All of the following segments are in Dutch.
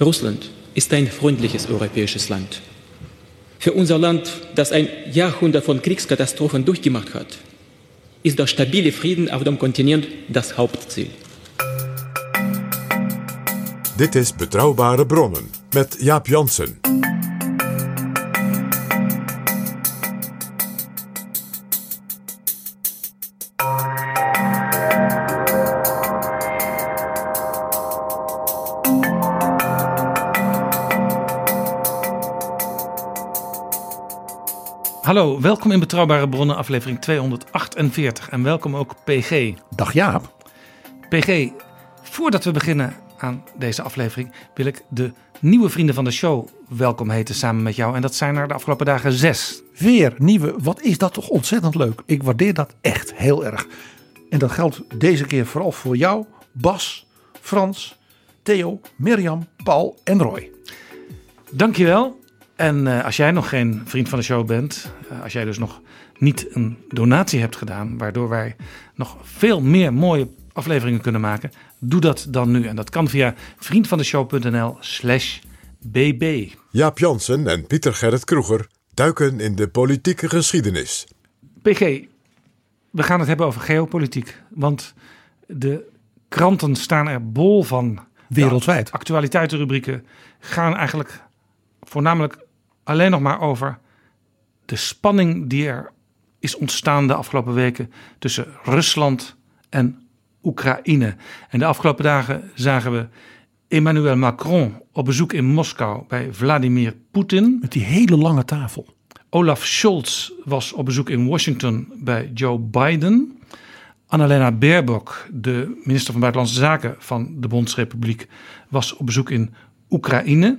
Russland ist ein freundliches europäisches Land. Für unser Land, das ein Jahrhundert von Kriegskatastrophen durchgemacht hat, ist der stabile Frieden auf dem Kontinent das Hauptziel. Dit is Betrouwbare Bronnen met Jaap Jansen. Hallo, welkom in Betrouwbare Bronnen, aflevering 248. En welkom ook PG. Dag Jaap. PG, voordat we beginnen aan deze aflevering, wil ik de nieuwe vrienden van de show welkom heten samen met jou. En dat zijn er de afgelopen dagen zes. Weer nieuwe. Wat is dat toch ontzettend leuk. Ik waardeer dat echt heel erg. En dat geldt deze keer vooral voor jou, Bas, Frans, Theo, Mirjam, Paul en Roy. Dankjewel. En eh, als jij nog geen vriend van de show bent, eh, als jij dus nog niet een donatie hebt gedaan, waardoor wij nog veel meer mooie afleveringen kunnen maken, doe dat dan nu. En dat kan via vriendvandeshow.nl slash bb. Jaap Jansen en Pieter Gerrit Kroeger duiken in de politieke geschiedenis. PG, we gaan het hebben over geopolitiek. Want de kranten staan er bol van. Wereldwijd. De actualiteitenrubrieken gaan eigenlijk voornamelijk alleen nog maar over de spanning die er is ontstaan de afgelopen weken tussen Rusland en Oekraïne. En de afgelopen dagen zagen we Emmanuel Macron op bezoek in Moskou bij Vladimir Poetin. Met die hele lange tafel. Olaf Scholz was op bezoek in Washington bij Joe Biden. Annalena Baerbock, de minister van Buitenlandse Zaken van de Bondsrepubliek, was op bezoek in Oekraïne.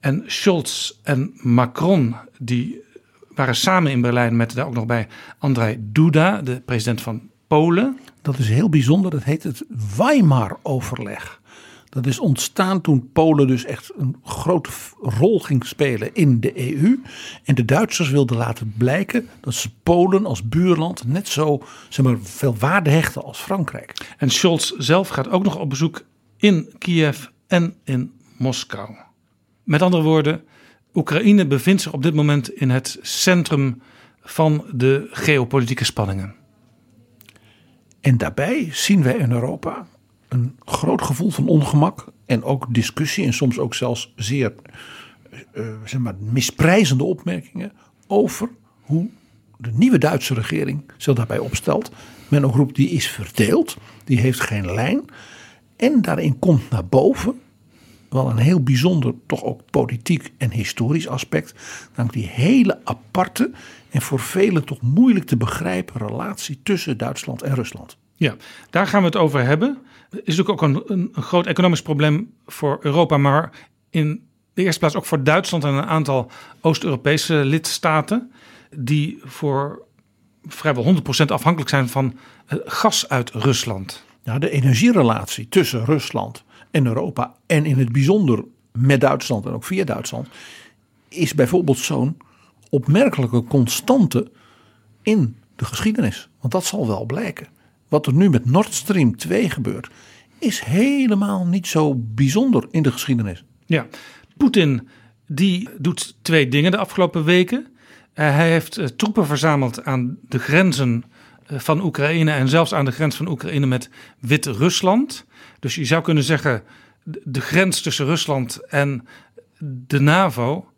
En Scholz en Macron die waren samen in Berlijn met daar ook nog bij Andrzej Duda, de president van Polen. Dat is heel bijzonder. Dat heet het Weimar-overleg. Dat is ontstaan toen Polen dus echt een grote rol ging spelen in de EU. En de Duitsers wilden laten blijken dat ze Polen als buurland net zo zeg maar, veel waarde hechten als Frankrijk. En Scholz zelf gaat ook nog op bezoek in Kiev en in Moskou. Met andere woorden, Oekraïne bevindt zich op dit moment in het centrum van de geopolitieke spanningen. En daarbij zien wij in Europa een groot gevoel van ongemak en ook discussie en soms ook zelfs zeer eh, zeg maar, misprijzende opmerkingen over hoe de nieuwe Duitse regering zich daarbij opstelt. Men ook roept die is verdeeld, die heeft geen lijn. En daarin komt naar boven wel een heel bijzonder, toch ook politiek en historisch aspect. Namelijk die hele aparte en voor velen toch moeilijk te begrijpen relatie tussen Duitsland en Rusland. Ja, daar gaan we het over hebben. Het is natuurlijk ook een, een, groot economisch probleem voor Europa, maar in de eerste plaats ook voor Duitsland en een aantal Oost-Europese lidstaten, die voor vrijwel 100% afhankelijk zijn van eh, gas uit Rusland. Ja, de energierelatie tussen Rusland en Europa en in het bijzonder met Duitsland en ook via Duitsland is bijvoorbeeld zo'n opmerkelijke constante in de geschiedenis. Want dat zal wel blijken. Wat er nu met Nord Stream 2 gebeurt, is helemaal niet zo bijzonder in de geschiedenis. Ja, Poetin die doet twee dingen de afgelopen weken. Eh, hij heeft eh, troepen verzameld aan de grenzen eh, van Oekraïne en zelfs aan de grens van Oekraïne met Wit-Rusland. Dus je zou kunnen zeggen, de grens tussen Rusland en de NAVO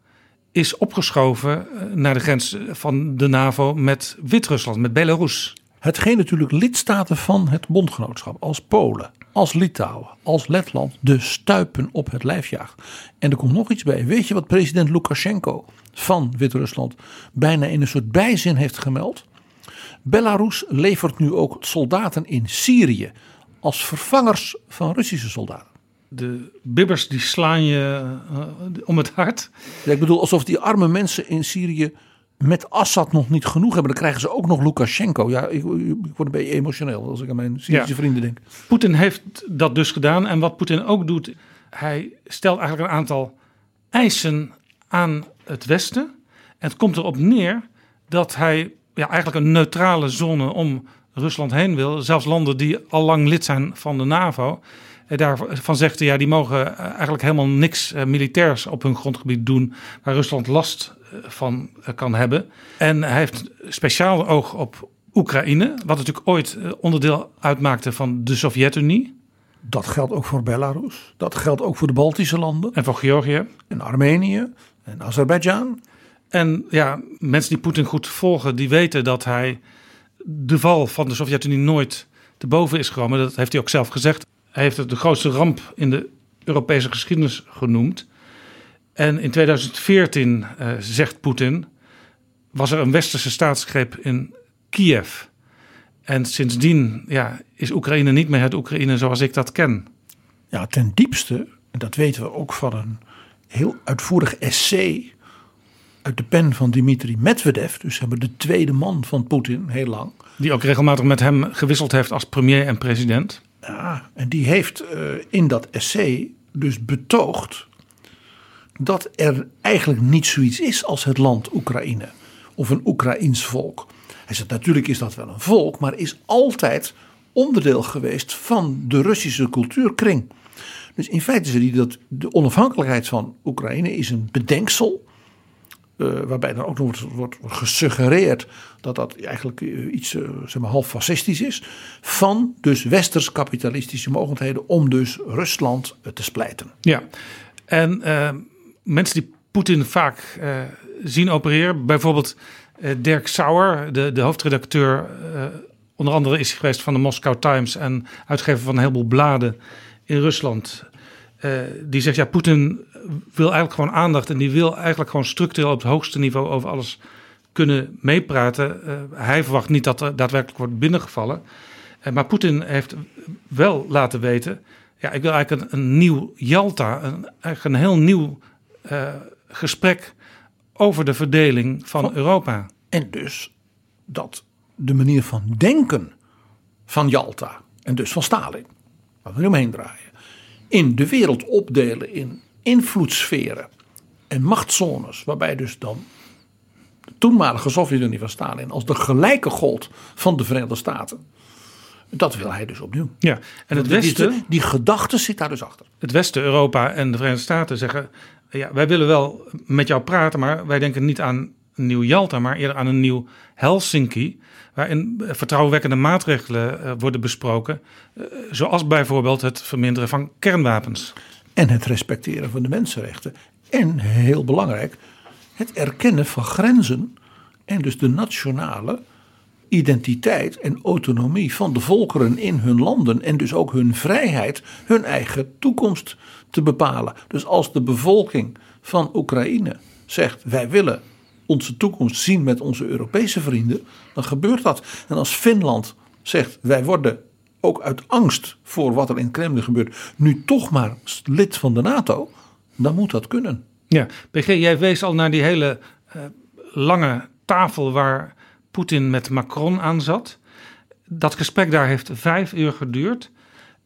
is opgeschoven eh, naar de grens van de NAVO met Wit-Rusland, met Belarus. Hetgeen natuurlijk lidstaten van het bondgenootschap als Polen, als Litouwen, als Letland de stuipen op het lijf jaagt. En er komt nog iets bij. Weet je wat president Lukashenko van Wit-Rusland bijna in een soort bijzin heeft gemeld? Belarus levert nu ook soldaten in Syrië als vervangers van Russische soldaten. De bibbers die slaan je uh, om het hart. Ja, ik bedoel, alsof die arme mensen in Syrië met Assad nog niet genoeg hebben. Dan krijgen ze ook nog Lukashenko. Ja, ik, ik word een beetje emotioneel als ik aan mijn Syrische ja. vrienden denk. Poetin heeft dat dus gedaan. En wat Poetin ook doet, hij stelt eigenlijk een aantal eisen aan het Westen. En het komt erop neer dat hij ja, eigenlijk een neutrale zone om Rusland heen wil. Zelfs landen die al lang lid zijn van de NAVO. Daarvan zegt hij, ja, die mogen eigenlijk helemaal niks militairs op hun grondgebied doen waar Rusland last van kan hebben. En hij heeft speciaal oog op Oekraïne, wat natuurlijk ooit onderdeel uitmaakte van de Sovjet-Unie. Dat geldt ook voor Belarus. Dat geldt ook voor de Baltische landen. En voor Georgië. En Armenië. En Azerbeidzjan. En ja, mensen die Poetin goed volgen, die weten dat hij de val van de Sovjet-Unie nooit te boven is gekomen. Dat heeft hij ook zelf gezegd. Hij heeft het de grootste ramp in de Europese geschiedenis genoemd. En in 2014, uh, zegt Poetin, was er een westerse staatsgreep in Kiev. En sindsdien ja, is Oekraïne niet meer het Oekraïne zoals ik dat ken. Ja, ten diepste, en dat weten we ook van een heel uitvoerig essay uit de pen van Dmitri Medvedev, dus hebben de tweede man van Poetin heel lang. Die ook regelmatig met hem gewisseld heeft als premier en president. Ja, en die heeft uh, in dat essay dus betoogd dat er eigenlijk niet zoiets is als het land Oekraïne of een Oekraïns volk. Hij zegt natuurlijk is dat wel een volk, maar is altijd onderdeel geweest van de Russische cultuurkring. Dus in feite is het dat de onafhankelijkheid van Oekraïne is een bedenksel. Uh, waarbij dan ook nog wordt, wordt, gesuggereerd dat dat eigenlijk uh, iets uh, zeg maar, half fascistisch is. Van dus westers kapitalistische mogelijkheden om dus Rusland te splijten. Ja, en mensen die Poetin vaak zien opereren, bijvoorbeeld Dirk Sauer, de, de hoofdredacteur, onder andere is hij geweest van de Moscow Times en uitgever van een heleboel bladen in Rusland. die zegt ja, Poetin wil eigenlijk gewoon aandacht en die wil eigenlijk gewoon structureel op het hoogste niveau over alles kunnen meepraten. Uh, hij verwacht niet dat er daadwerkelijk wordt binnengevallen. Uh, maar Poetin heeft wel laten weten: ja, ik wil eigenlijk een, een nieuw Jalta, een, eigenlijk een heel nieuw uh, gesprek over de verdeling van, van Europa. En dus dat de manier van denken van Jalta en dus van Stalin, waar we nu omheen draaien, in de wereld opdelen in invloedssferen en machtszones, waarbij dus dan de toenmalige Sovjet-Unie van Stalin als de gelijke gold van de Verenigde Staten. Dat wil hij dus opnieuw. Ja, en het Westen. Die, die gedachte zit daar dus achter. Het Westen, Europa en de Verenigde Staten zeggen: ja, wij willen wel met jou praten, maar wij denken niet aan een nieuw Jalta, maar eerder aan een nieuw Helsinki. Waarin vertrouwenwekkende maatregelen worden besproken. Zoals bijvoorbeeld het verminderen van kernwapens. En het respecteren van de mensenrechten. En heel belangrijk, het erkennen van grenzen. En dus de nationale identiteit en autonomie van de volkeren in hun landen. En dus ook hun vrijheid, hun eigen toekomst te bepalen. Dus als de bevolking van Oekraïne zegt: wij willen onze toekomst zien met onze Europese vrienden, dan gebeurt dat. En als Finland zegt: wij worden ook uit angst voor wat er in Kremlin gebeurt, nu toch maar lid van de NATO, dan moet dat kunnen. Ja, PG, jij wees al naar die hele uh, lange tafel waar Poetin met Macron aan zat. Dat gesprek daar heeft vijf uur geduurd.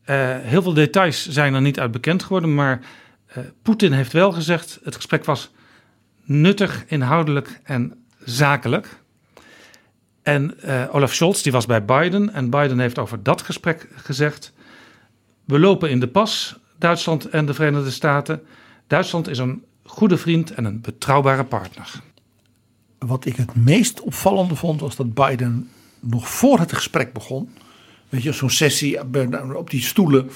Uh, heel veel details zijn er niet uit bekend geworden, maar uh, Poetin heeft wel gezegd: het gesprek was nuttig, inhoudelijk en zakelijk. En uh, Olaf Scholz die was bij Biden en Biden heeft over dat gesprek gezegd: we lopen in de pas, Duitsland en de Verenigde Staten. Duitsland is een goede vriend en een betrouwbare partner. Wat ik het meest opvallende vond was dat Biden nog voor het gesprek begon, weet je, zo'n sessie op die stoelen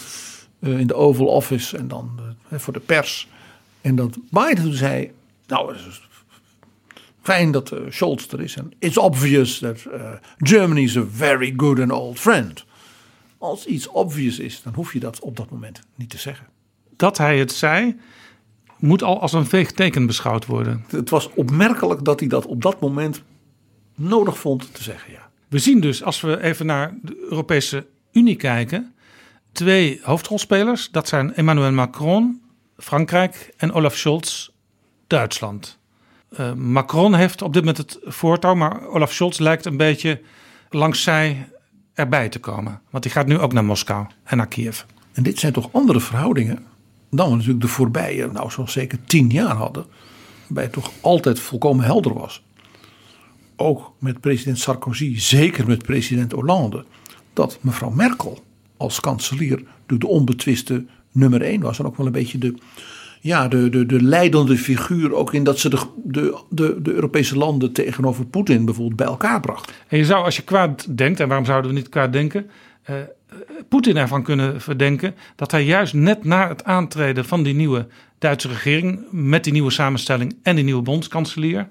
eh, in de Oval Office en dan eh, voor de pers. En dat Biden toen zei, nou, fijn dat eh, Scholz er is. En it's obvious that uh, Germany is a very good and old friend. Als iets obvious is, dan hoef je dat op dat moment niet te zeggen. Dat hij het zei, moet al als een veeg teken beschouwd worden. Het was opmerkelijk dat hij dat op dat moment nodig vond te zeggen, ja. We zien dus, als we even naar de Europese Unie kijken, twee hoofdrolspelers. Dat zijn Emmanuel Macron, Frankrijk en Olaf Scholz, Duitsland. Uh, Macron heeft op dit moment het voortouw, maar Olaf Scholz lijkt een beetje langs zij erbij te komen. Want die gaat nu ook naar Moskou en naar Kiev. En dit zijn toch andere verhoudingen dan we natuurlijk de voorbije, nou zo'n zeker tien jaar hadden. Waarbij het toch altijd volkomen helder was. Ook met president Sarkozy, zeker met president Hollande. Dat mevrouw Merkel als kanselier de onbetwiste nummer één was. En ook wel een beetje de, ja, de, de, de leidende figuur. Ook in dat ze de, de, de, de Europese landen tegenover Poetin bijvoorbeeld bij elkaar bracht. En je zou als je kwaad denkt, en waarom zouden we niet kwaad denken... Uh, Poetin ervan kunnen verdenken dat hij juist net na het aantreden van die nieuwe Duitse regering, met die nieuwe samenstelling en die nieuwe bondskanselier,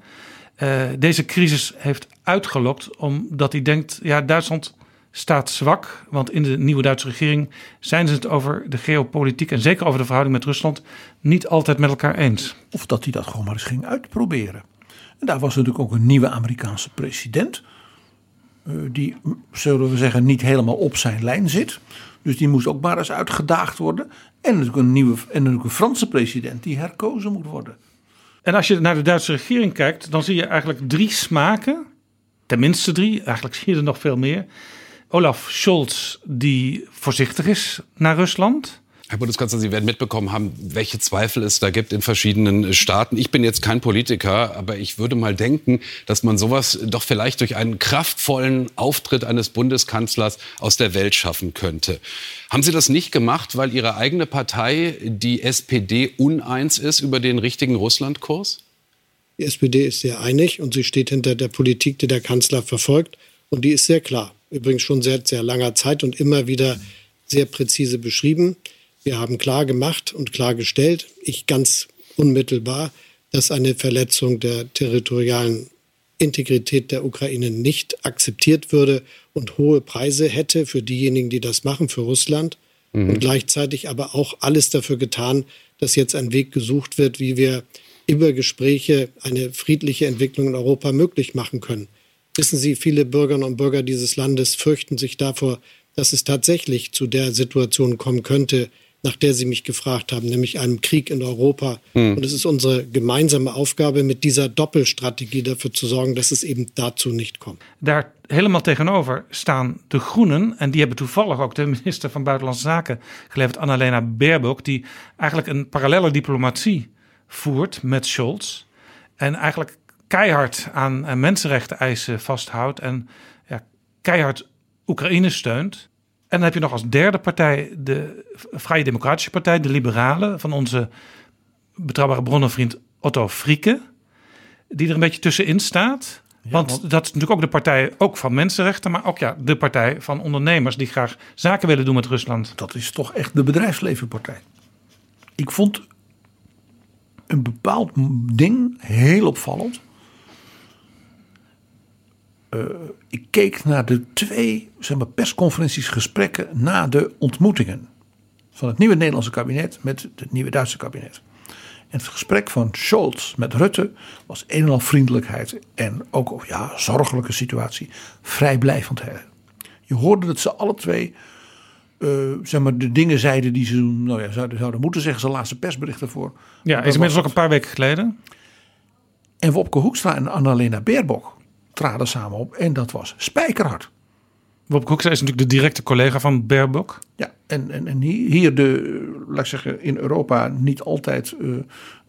uh, deze crisis heeft uitgelokt, omdat hij denkt: ja, Duitsland staat zwak. Want in de nieuwe Duitse regering zijn ze het over de geopolitiek en zeker over de verhouding met Rusland niet altijd met elkaar eens. Of dat hij dat gewoon maar eens ging uitproberen. En daar was natuurlijk ook een nieuwe Amerikaanse president. Die, zullen we zeggen, niet helemaal op zijn lijn zit. Dus die moest ook maar eens uitgedaagd worden. En natuurlijk een nieuwe en natuurlijk een Franse president die herkozen moet worden. En als je naar de Duitse regering kijkt, dan zie je eigenlijk drie smaken. Tenminste drie, eigenlijk zie je er nog veel meer. Olaf Scholz, die voorzichtig is naar Rusland. Herr Bundeskanzler, Sie werden mitbekommen haben, welche Zweifel es da gibt in verschiedenen Staaten. Ich bin jetzt kein Politiker, aber ich würde mal denken, dass man sowas doch vielleicht durch einen kraftvollen Auftritt eines Bundeskanzlers aus der Welt schaffen könnte. Haben Sie das nicht gemacht, weil Ihre eigene Partei, die SPD, uneins ist über den richtigen Russlandkurs? Die SPD ist sehr einig und sie steht hinter der Politik, die der Kanzler verfolgt. Und die ist sehr klar. Übrigens schon seit sehr langer Zeit und immer wieder sehr präzise beschrieben. Wir haben klar gemacht und klargestellt, ich ganz unmittelbar, dass eine Verletzung der territorialen Integrität der Ukraine nicht akzeptiert würde und hohe Preise hätte für diejenigen, die das machen, für Russland. Mhm. Und gleichzeitig aber auch alles dafür getan, dass jetzt ein Weg gesucht wird, wie wir über Gespräche eine friedliche Entwicklung in Europa möglich machen können. Wissen Sie, viele Bürgerinnen und Bürger dieses Landes fürchten sich davor, dass es tatsächlich zu der Situation kommen könnte, nach der Sie mich gefragt haben, nämlich einem Krieg in Europa. Mhm. Und es ist unsere gemeinsame Aufgabe, mit dieser Doppelstrategie dafür zu sorgen, dass es eben dazu nicht kommt. Daar helemaal tegenover staan de Groenen. En die hebben toevallig ook de minister van Buitenlandse Zaken geleverd, Annalena Baerbock, die eigenlijk een parallele diplomatie voert met Scholz. En eigenlijk keihard aan mensenrechten eisen vasthoudt. En ja, keihard Oekraïne steunt. En dan heb je nog als derde partij de Vrije Democratische Partij, de Liberalen, van onze betrouwbare bronnenvriend Otto Frieke, die er een beetje tussenin staat. want, dat is natuurlijk ook de partij ook van mensenrechten, maar ook ja, de partij van ondernemers die graag zaken willen doen met Rusland. Dat is toch echt de bedrijfslevenpartij. Ik vond een bepaald ding heel opvallend. Uh, ik keek naar de twee zeg maar, persconferenties, gesprekken na de ontmoetingen van het nieuwe Nederlandse kabinet met het nieuwe Duitse kabinet. En het gesprek van Scholz met Rutte was een en al vriendelijkheid en ook ja, zorgelijke situatie, vrijblijvend. Je hoorde dat ze alle twee uh, zeg maar, de dingen zeiden die ze nou ja, zouden, zouden moeten zeggen, zijn laatste persbericht ervoor. Ja, is inmiddels ook een paar weken geleden. En Wopke Hoekstra en Annalena Baerbock traden samen op en dat was spijkerhard. Hoekstra is natuurlijk de directe collega van Baerbock. Ja, en, en, en hier de, laat ik zeggen, in Europa niet altijd uh,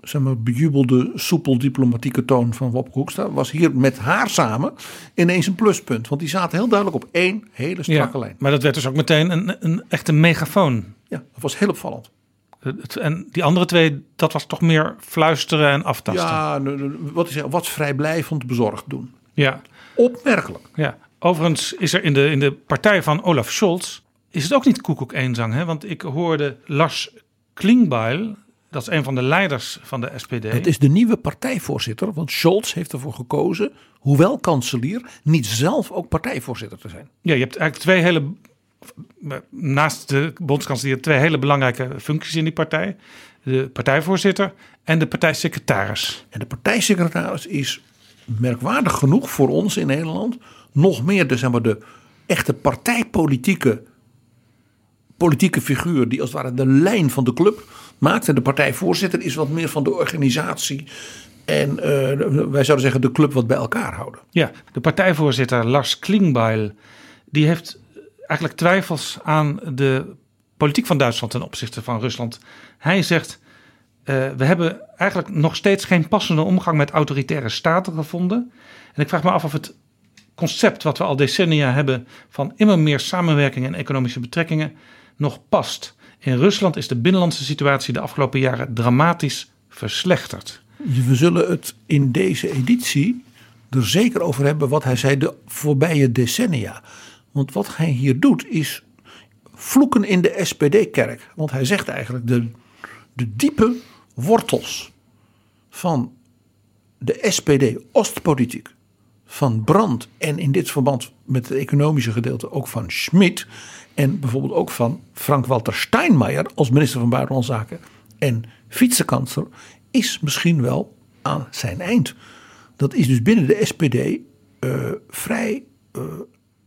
zeg maar, bejubelde, soepel diplomatieke toon van Wopke Hoekstra was hier met haar samen ineens een pluspunt. Want die zaten heel duidelijk op één hele strakke ja, lijn. Maar dat werd dus ook meteen een, een echte megafoon. Ja, dat was heel opvallend. En die andere twee, dat was toch meer fluisteren en aftasten. Ja, wat, is, wat vrijblijvend bezorgd doen. Ja. Opmerkelijk. Ja. Overigens is er in de, in de partij van Olaf Scholz is het ook niet koekoek eenzang. Hè? Want ik hoorde Lars Klingbeil, dat is een van de leiders van de SPD. Het is de nieuwe partijvoorzitter, want Scholz heeft ervoor gekozen, hoewel kanselier, niet zelf ook partijvoorzitter te zijn. Ja, je hebt eigenlijk twee hele, naast de bondskanselier, twee hele belangrijke functies in die partij. De partijvoorzitter en de partijsecretaris. En de partijsecretaris is merkwaardig genoeg voor ons in Nederland nog meer de, zeg maar, de echte partijpolitieke politieke figuur die als het ware de lijn van de club maakt. En de partijvoorzitter is wat meer van de organisatie. En eh, wij zouden zeggen de club wat bij elkaar houden. Ja, de partijvoorzitter Lars Klingbeil, die heeft eigenlijk twijfels aan de politiek van Duitsland ten opzichte van Rusland. Hij zegt, uh, we hebben eigenlijk nog steeds geen passende omgang met autoritaire staten gevonden. En ik vraag me af of het concept wat we al decennia hebben van immer meer samenwerking en economische betrekkingen nog past. In Rusland is de binnenlandse situatie de afgelopen jaren dramatisch verslechterd. We zullen het in deze editie er zeker over hebben wat hij zei de voorbije decennia. Want wat hij hier doet is vloeken in de SPD-kerk. Want hij zegt eigenlijk de, de diepe wortels van de SPD-Oostpolitiek van Brandt en in dit verband met het economische gedeelte ook van Schmidt en bijvoorbeeld ook van Frank-Walter Steinmeier als minister van Buitenlandse Zaken en vicekansler is misschien wel aan zijn eind. Dat is dus binnen de SPD uh, vrij uh,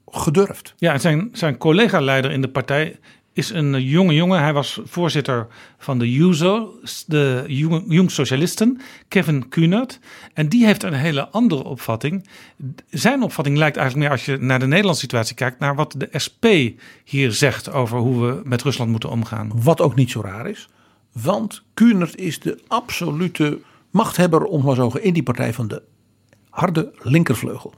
gedurfd. Ja, zijn, zijn collega-leider in de partij is een jonge jongen. Hij was voorzitter van de JUSO, de Jong Socialisten, Kevin Kunert. En die heeft een hele andere opvatting. Zijn opvatting lijkt eigenlijk meer, als je naar de Nederlandse situatie kijkt, naar wat de SP hier zegt over hoe we met Rusland moeten omgaan. Wat ook niet zo raar is, want Kunert is de absolute machthebber, om maar zo in die partij van de harde linkervleugel.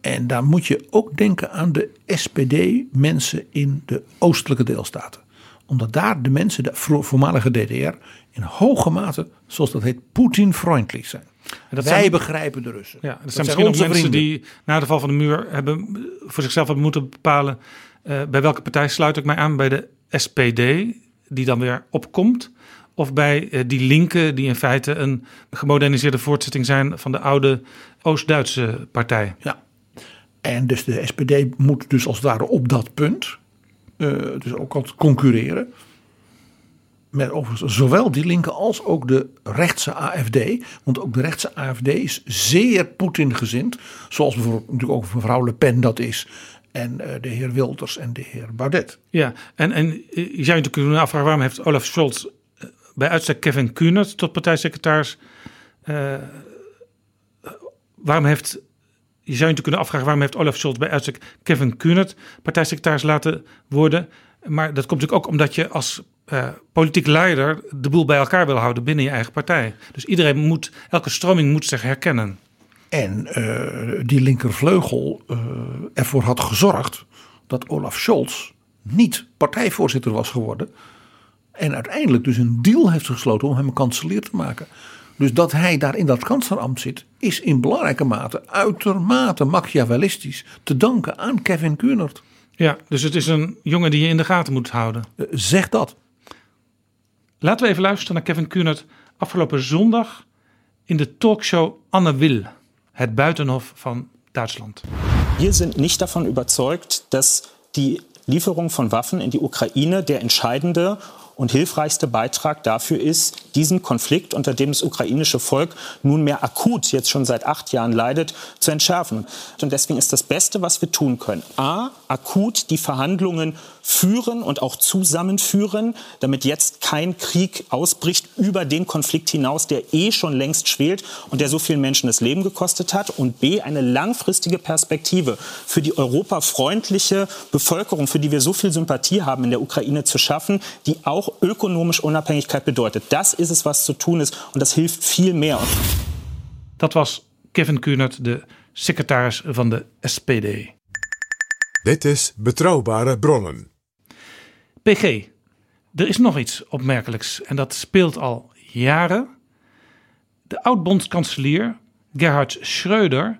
En daar moet je ook denken aan de SPD-mensen in de oostelijke deelstaten. Omdat daar de mensen, de voormalige DDR, in hoge mate, zoals dat heet, Poetin-vriendelijk zijn. Dat Wij zijn, begrijpen de Russen. Ja, dat, zijn misschien ook mensen vrienden. die na de val van de muur hebben, voor zichzelf hebben moeten bepalen... Uh, bij welke partij sluit ik mij aan? Bij de SPD, die dan weer opkomt... Of bij uh, die linken, die in feite een gemoderniseerde voortzetting zijn van de oude Oost-Duitse partij. Ja, en dus de SPD moet dus als het ware op dat punt, uh, dus ook altijd concurreren. Met overigens zowel die linken als ook de rechtse AFD. Want ook de rechtse AFD is zeer Poetin-gezind. Zoals bijvoorbeeld natuurlijk ook mevrouw Le Pen dat is. En uh, de heer Wilders en de heer Baudet. Ja, en, en je zou je natuurlijk kunnen afvragen waarom heeft Olaf Scholz bij uitstek Kevin Kunert tot partijsecretaris. Waarom heeft je zou je kunnen afvragen waarom heeft Olaf Scholz bij uitstek Kevin Kunert partijsecretaris laten worden. Maar dat komt natuurlijk ook omdat je als uh, politiek leider de boel bij elkaar wil houden binnen je eigen partij. Dus iedereen moet, elke stroming moet zich herkennen. En uh, die linkervleugel uh, ervoor had gezorgd dat Olaf Scholz niet partijvoorzitter was geworden. En uiteindelijk dus een deal heeft gesloten om hem kanselier te maken. Dus dat hij daar in dat kanselambt zit, is in belangrijke mate uitermate machiavellistisch te danken aan Kevin Kunert. Ja, dus het is een jongen die je in de gaten moet houden. Uh, zeg dat. Laten we even luisteren naar Kevin Kunert afgelopen zondag in de talkshow Anne Will, het buitenhof van Duitsland. Wir sind nicht davon überzeugt, dass die Lieferung von Waffen in die Ukraine der entscheidende und hilfreichste Beitrag dafür ist, diesen Konflikt, unter dem das ukrainische Volk nunmehr akut jetzt schon seit acht Jahren leidet, zu entschärfen. Und deswegen ist das Beste, was wir tun können, a, akut die Verhandlungen führen und auch zusammenführen, damit jetzt kein Krieg ausbricht über den Konflikt hinaus, der eh schon längst schwelt und der so vielen Menschen das Leben gekostet hat. Und b, eine langfristige Perspektive für die europafreundliche Bevölkerung, für die wir so viel Sympathie haben in der Ukraine zu schaffen, die auch ökonomisch Unabhängigkeit bedeutet. Das ist es, was zu tun ist und das hilft viel mehr. Dat was Kevin Kühnert, de secretaris van de SPD. Dit is Betrouwbare Bronnen. PG, er is nog iets opmerkelijks en dat speelt al jaren. De oud-bondskanselier Gerhard Schröder,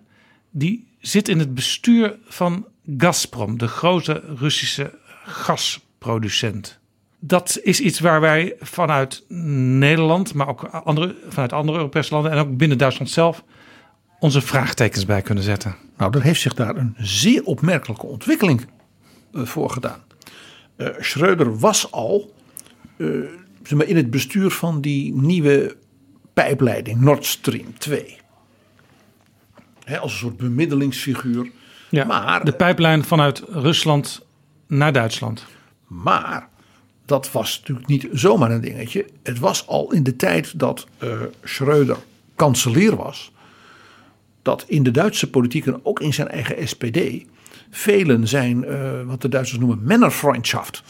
die zit in het bestuur van Gazprom, de grote Russische gasproducent. Dat is iets waar wij vanuit Nederland, maar ook andere, vanuit andere Europese landen en ook binnen Duitsland zelf onze vraagtekens bij kunnen zetten. Nou, er heeft zich daar een zeer opmerkelijke ontwikkeling uh, voor gedaan. Uh, Schreuder was al uh, in het bestuur van die nieuwe pijpleiding Nord Stream 2. He, als een soort bemiddelingsfiguur. Ja, maar, de pijplijn vanuit Rusland naar Duitsland. Maar dat was natuurlijk niet zomaar een dingetje. Het was al in de tijd dat uh, Schreuder kanselier was. Dat in de Duitse politiek en ook in zijn eigen SPD. Velen zijn uh, wat de Duitsers noemen Männerfreundschaft.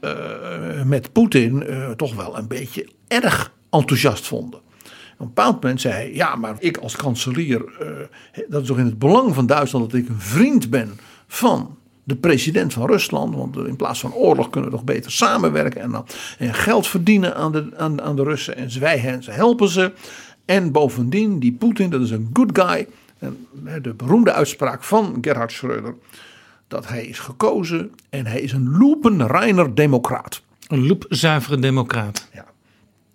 Uh, met Poetin toch wel een beetje erg enthousiast vonden. Op een bepaald moment zei hij: Ja, maar ik als kanselier, dat is toch in het belang van Duitsland dat ik een vriend ben van de president van Rusland. Want in plaats van oorlog kunnen we toch beter samenwerken en, dan, geld verdienen aan de, aan, aan de Russen. En wij hen, ze helpen ze. En bovendien, die Poetin, dat is een good guy. En de beroemde uitspraak van Gerhard Schröder. Dat hij is gekozen en hij is een lupenreiner democraat. Een loopzuivere democraat. Ja.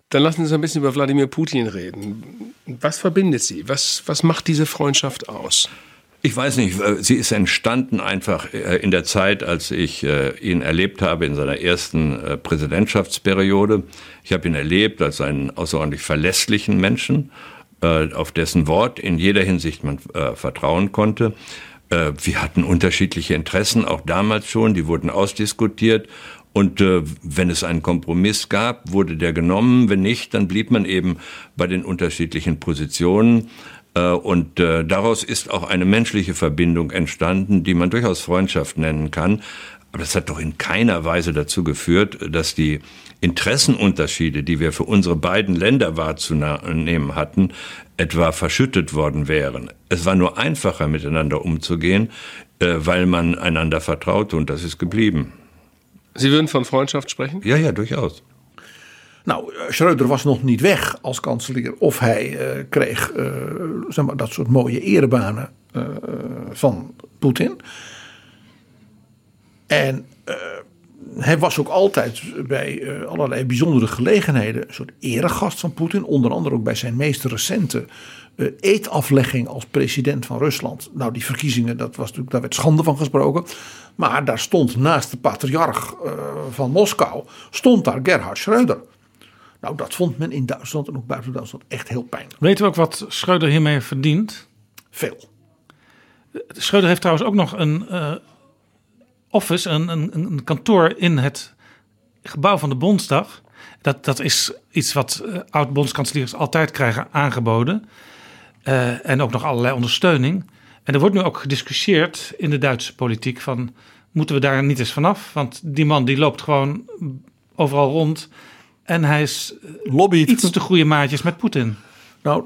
Dann lassen Sie uns ein bisschen über Wladimir Putin reden. Was verbindet Sie? Was, was macht diese Freundschaft aus? Ich weiß nicht, sie ist entstanden einfach äh, in der Zeit, als ich ihn erlebt habe in seiner ersten Präsidentschaftsperiode. Ich habe ihn erlebt als einen außerordentlich verlässlichen Menschen, auf dessen Wort in jeder Hinsicht man vertrauen konnte. Wir hatten unterschiedliche Interessen, auch damals schon, die wurden ausdiskutiert. Und äh, wenn es einen Kompromiss gab, wurde der genommen. Wenn nicht, dann blieb man eben bei den unterschiedlichen Positionen. Äh, und äh, daraus ist auch eine menschliche Verbindung entstanden, die man durchaus Freundschaft nennen kann. Aber das hat doch in keiner Weise dazu geführt, dass die Interessenunterschiede, die wir für unsere beiden Länder wahrzunehmen hatten, etwa verschüttet worden wären. Es war nur einfacher, miteinander umzugehen, äh, weil man einander vertraute und das ist geblieben. Sie würden von Freundschaft sprechen? Ja, ja, durchaus. Nou, Schreuder was nog niet weg als kanselier. Of hij uh, kreeg uh, zeg maar, dat soort mooie erebanen uh, van Poetin. En hij was ook altijd bij allerlei bijzondere gelegenheden een soort eregast van Poetin. Onder andere ook bij zijn meest recente eetaflegging als president van Rusland. Nou, die verkiezingen, dat was natuurlijk, daar werd schande van gesproken. Maar daar stond naast de patriarch van Moskou, stond daar Gerhard Schreuder. Nou, dat vond men in Duitsland en ook buiten Duitsland echt heel pijnlijk. Weten we ook wat Schreuder hiermee verdient? Veel. Schreuder heeft trouwens ook nog een office, een, een, een, kantoor in het gebouw van de Bondsdag. Dat, dat is iets wat uh, oud-bondskanseliers altijd krijgen aangeboden. Uh, en ook nog allerlei ondersteuning. En er wordt nu ook gediscussieerd in de Duitse politiek van... moeten we daar niet eens vanaf? Want die man die loopt gewoon overal rond en hij is lobbyt iets te goede maatjes met Poetin. Nou,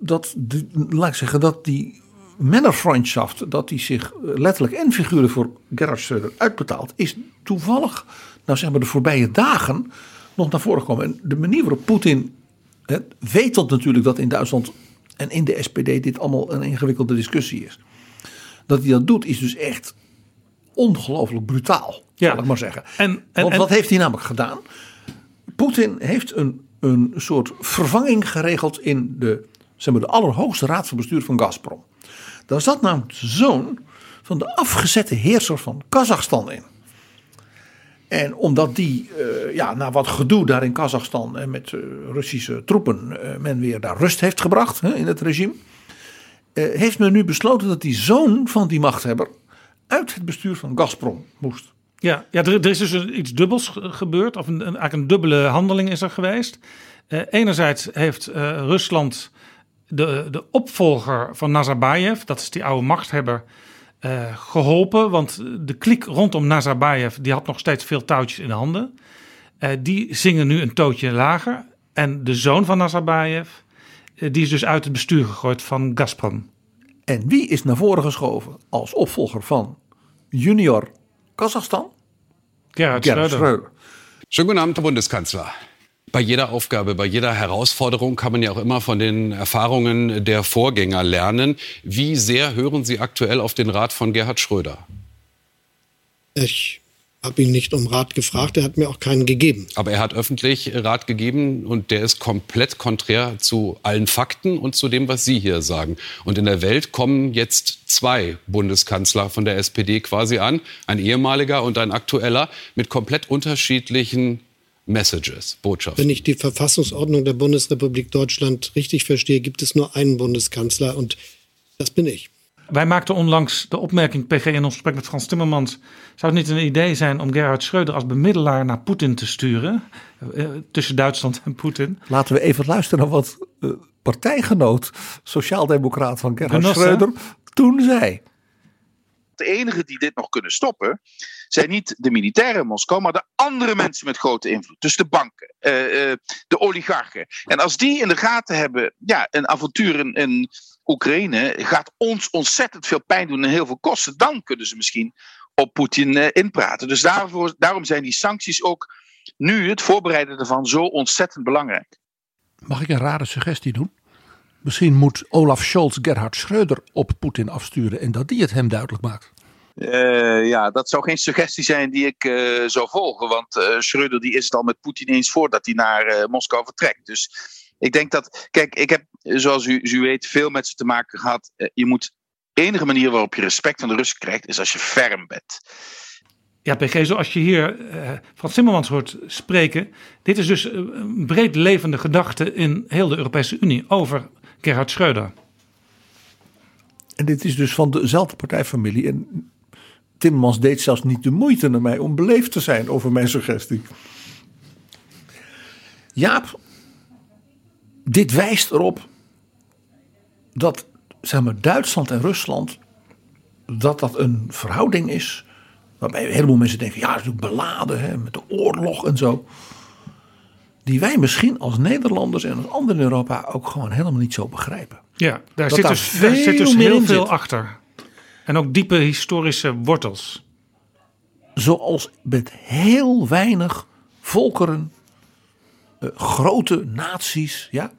dat, laat ik zeggen dat die Männerfreundschaft, dat die zich letterlijk en figuurlijk voor Gerhard Schröder uitbetaalt, is toevallig, nou zeg maar de voorbije dagen, nog naar voren gekomen. En de manier waarop Poetin weet dat natuurlijk dat in Duitsland en in de SPD dit allemaal een ingewikkelde discussie is. Dat hij dat doet is dus echt ongelooflijk brutaal, ja. zal ik maar zeggen. En, en, Want wat heeft hij namelijk gedaan? Poetin heeft een, een soort vervanging geregeld in de, zeg maar, de allerhoogste raad van bestuur van Gazprom. Daar zat namelijk de zoon van de afgezette heerser van Kazachstan in. En omdat die, uh, ja, na wat gedoe daar in Kazachstan en met uh, Russische troepen, men weer daar rust heeft gebracht hè, in het regime, heeft men nu besloten dat die zoon van die machthebber uit het bestuur van Gazprom moest. Ja, ja er, is dus iets dubbels gebeurd, of een, eigenlijk een dubbele handeling is er geweest. Enerzijds heeft Rusland de, de opvolger van Nazarbayev, dat is die oude machthebber, uh, geholpen. Want de kliek rondom Nazarbayev, die had nog steeds veel touwtjes in de handen. die zingen nu een tootje lager. En de zoon van Nazarbayev, die is dus uit het bestuur gegooid van Gazprom. En wie is naar voren geschoven als opvolger van junior Kasachstan? Gerhard, Gerhard Schröder. Schönen guten Abend, Herr Bundeskanzler. Bei jeder Aufgabe, bei jeder Herausforderung kann man ja auch immer von den Erfahrungen der Vorgänger lernen. Wie sehr hören Sie aktuell auf den Rat von Gerhard Schröder? Ich habe ihn nicht um Rat gefragt, er hat mir auch keinen gegeben. Aber er hat öffentlich Rat gegeben und der ist komplett konträr zu allen Fakten und zu dem, was Sie hier sagen. Und in der Welt kommen jetzt zwei Bundeskanzler von der SPD quasi an, ein ehemaliger und ein aktueller, mit komplett unterschiedlichen Messages, Botschaften. Wenn ich die Verfassungsordnung der Bundesrepublik Deutschland richtig verstehe, gibt es nur einen Bundeskanzler und das bin ich. Wij maakten onlangs de opmerking, PG, in ons gesprek met Frans Timmermans. Zou het niet een idee zijn om Gerhard Schreuder als bemiddelaar naar Poetin te sturen? Uh, tussen Duitsland en Poetin. Laten we even luisteren naar wat uh, partijgenoot, sociaaldemocraat van Gerhard. Schreuder, toen zei. De enigen die dit nog kunnen stoppen, zijn niet de militairen in Moskou, maar de andere mensen met grote invloed. Dus de banken, uh, de oligarchen. En als die in de gaten hebben, ja, een avontuur in, in Oekraïne gaat ons ontzettend veel pijn doen en heel veel kosten. Dan kunnen ze misschien op Poetin uh, inpraten. Dus daarvoor, daarom zijn die sancties ook nu, het voorbereiden ervan, zo ontzettend belangrijk. Mag ik een rare suggestie doen? Misschien moet Olaf Scholz Gerhard Schreuder op Poetin afsturen en dat die het hem duidelijk maakt. Uh, ja, dat zou geen suggestie zijn die ik uh, zou volgen. Want uh, Schreuder die is het al met Poetin eens voordat hij naar Moskou vertrekt. Dus ik denk dat, kijk, ik heb, zoals u, u weet, veel met ze te maken gehad. je moet, de enige manier waarop je respect van de Russen krijgt, is als je ferm bent. Ja, PG, zoals je hier uh, Frans Timmermans hoort spreken. Dit is dus een breed levende gedachte in heel de Europese Unie over Gerhard Schreuder. En dit is dus van dezelfde partijfamilie. En Timmermans deed zelfs niet de moeite naar mij om beleefd te zijn over mijn suggestie. Jaap, dit wijst erop dat zeg maar, Duitsland en Rusland, dat dat een verhouding is waarbij een heleboel mensen denken, ja, dat is natuurlijk beladen hè, met de oorlog en zo. Die wij misschien als Nederlanders en als anderen in Europa ook gewoon helemaal niet zo begrijpen. Ja, daar, zit, dus, daar zit dus heel veel achter. En ook diepe historische wortels. Zoals met heel weinig volkeren, uh, grote naties, ja,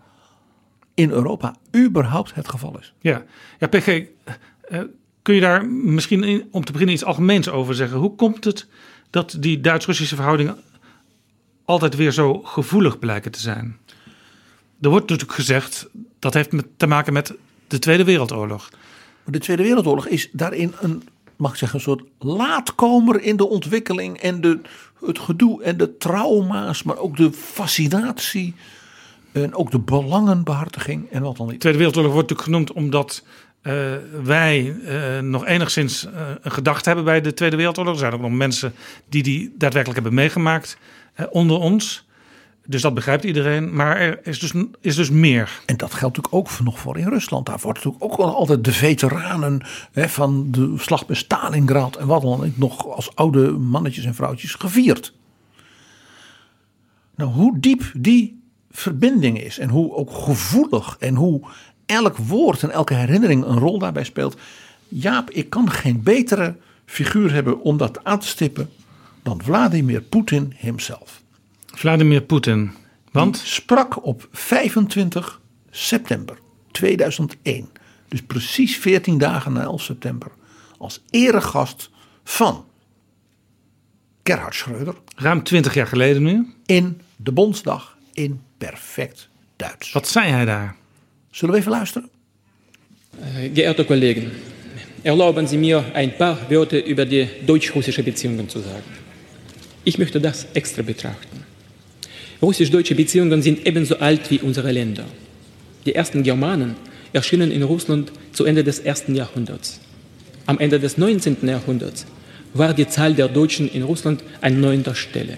in Europa überhaupt het geval is. Ja, ja PG, uh, kun je daar misschien in, om te beginnen iets algemeens over zeggen? Hoe komt het dat die Duits-Russische verhoudingen altijd weer zo gevoelig blijken te zijn? Er wordt natuurlijk gezegd dat heeft te maken met de Tweede Wereldoorlog. De Tweede Wereldoorlog is daarin een, mag ik zeggen, een soort laatkomer in de ontwikkeling en de, het gedoe en de trauma's, maar ook de fascinatie en ook de belangenbehartiging en wat dan niet. De Tweede Wereldoorlog wordt natuurlijk genoemd omdat uh, wij uh, nog enigszins uh, een gedachte hebben bij de Tweede Wereldoorlog. Er zijn ook nog mensen die die daadwerkelijk hebben meegemaakt onder ons. Dus dat begrijpt iedereen. Maar er is dus, is dus meer. En dat geldt natuurlijk ook nog voor in Rusland. Daar wordt natuurlijk ook wel altijd de veteranen hè, van de slag bij Stalingrad en wat dan ook nog als oude mannetjes en vrouwtjes gevierd. Nou, hoe diep die verbinding is en hoe ook gevoelig en hoe elk woord en elke herinnering een rol daarbij speelt. Jaap, ik kan geen betere figuur hebben om dat aan te stippen dan Vladimir Poetin hemzelf. Vladimir Poetin. Want? Die sprak op 25 september 2001. Dus precies 14 dagen na 11 september. Als eregast van Gerhard Schreuder. Ruim 20 jaar geleden nu. In de Bondsdag in perfect Duits. Wat zei hij daar? Zullen we even luisteren? Uh, geehrte Kollegen, erlauben Sie mir ein paar Worte über die deutsch-russische Beziehungen zu sagen. Ich möchte das extra betrachten. Russisch-deutsche Beziehungen sind ebenso alt wie unsere Länder. Die ersten Germanen erschienen in Russland zu Ende des ersten Jahrhunderts. Am Ende des 19. Jahrhunderts war die Zahl der Deutschen in Russland an neunter Stelle.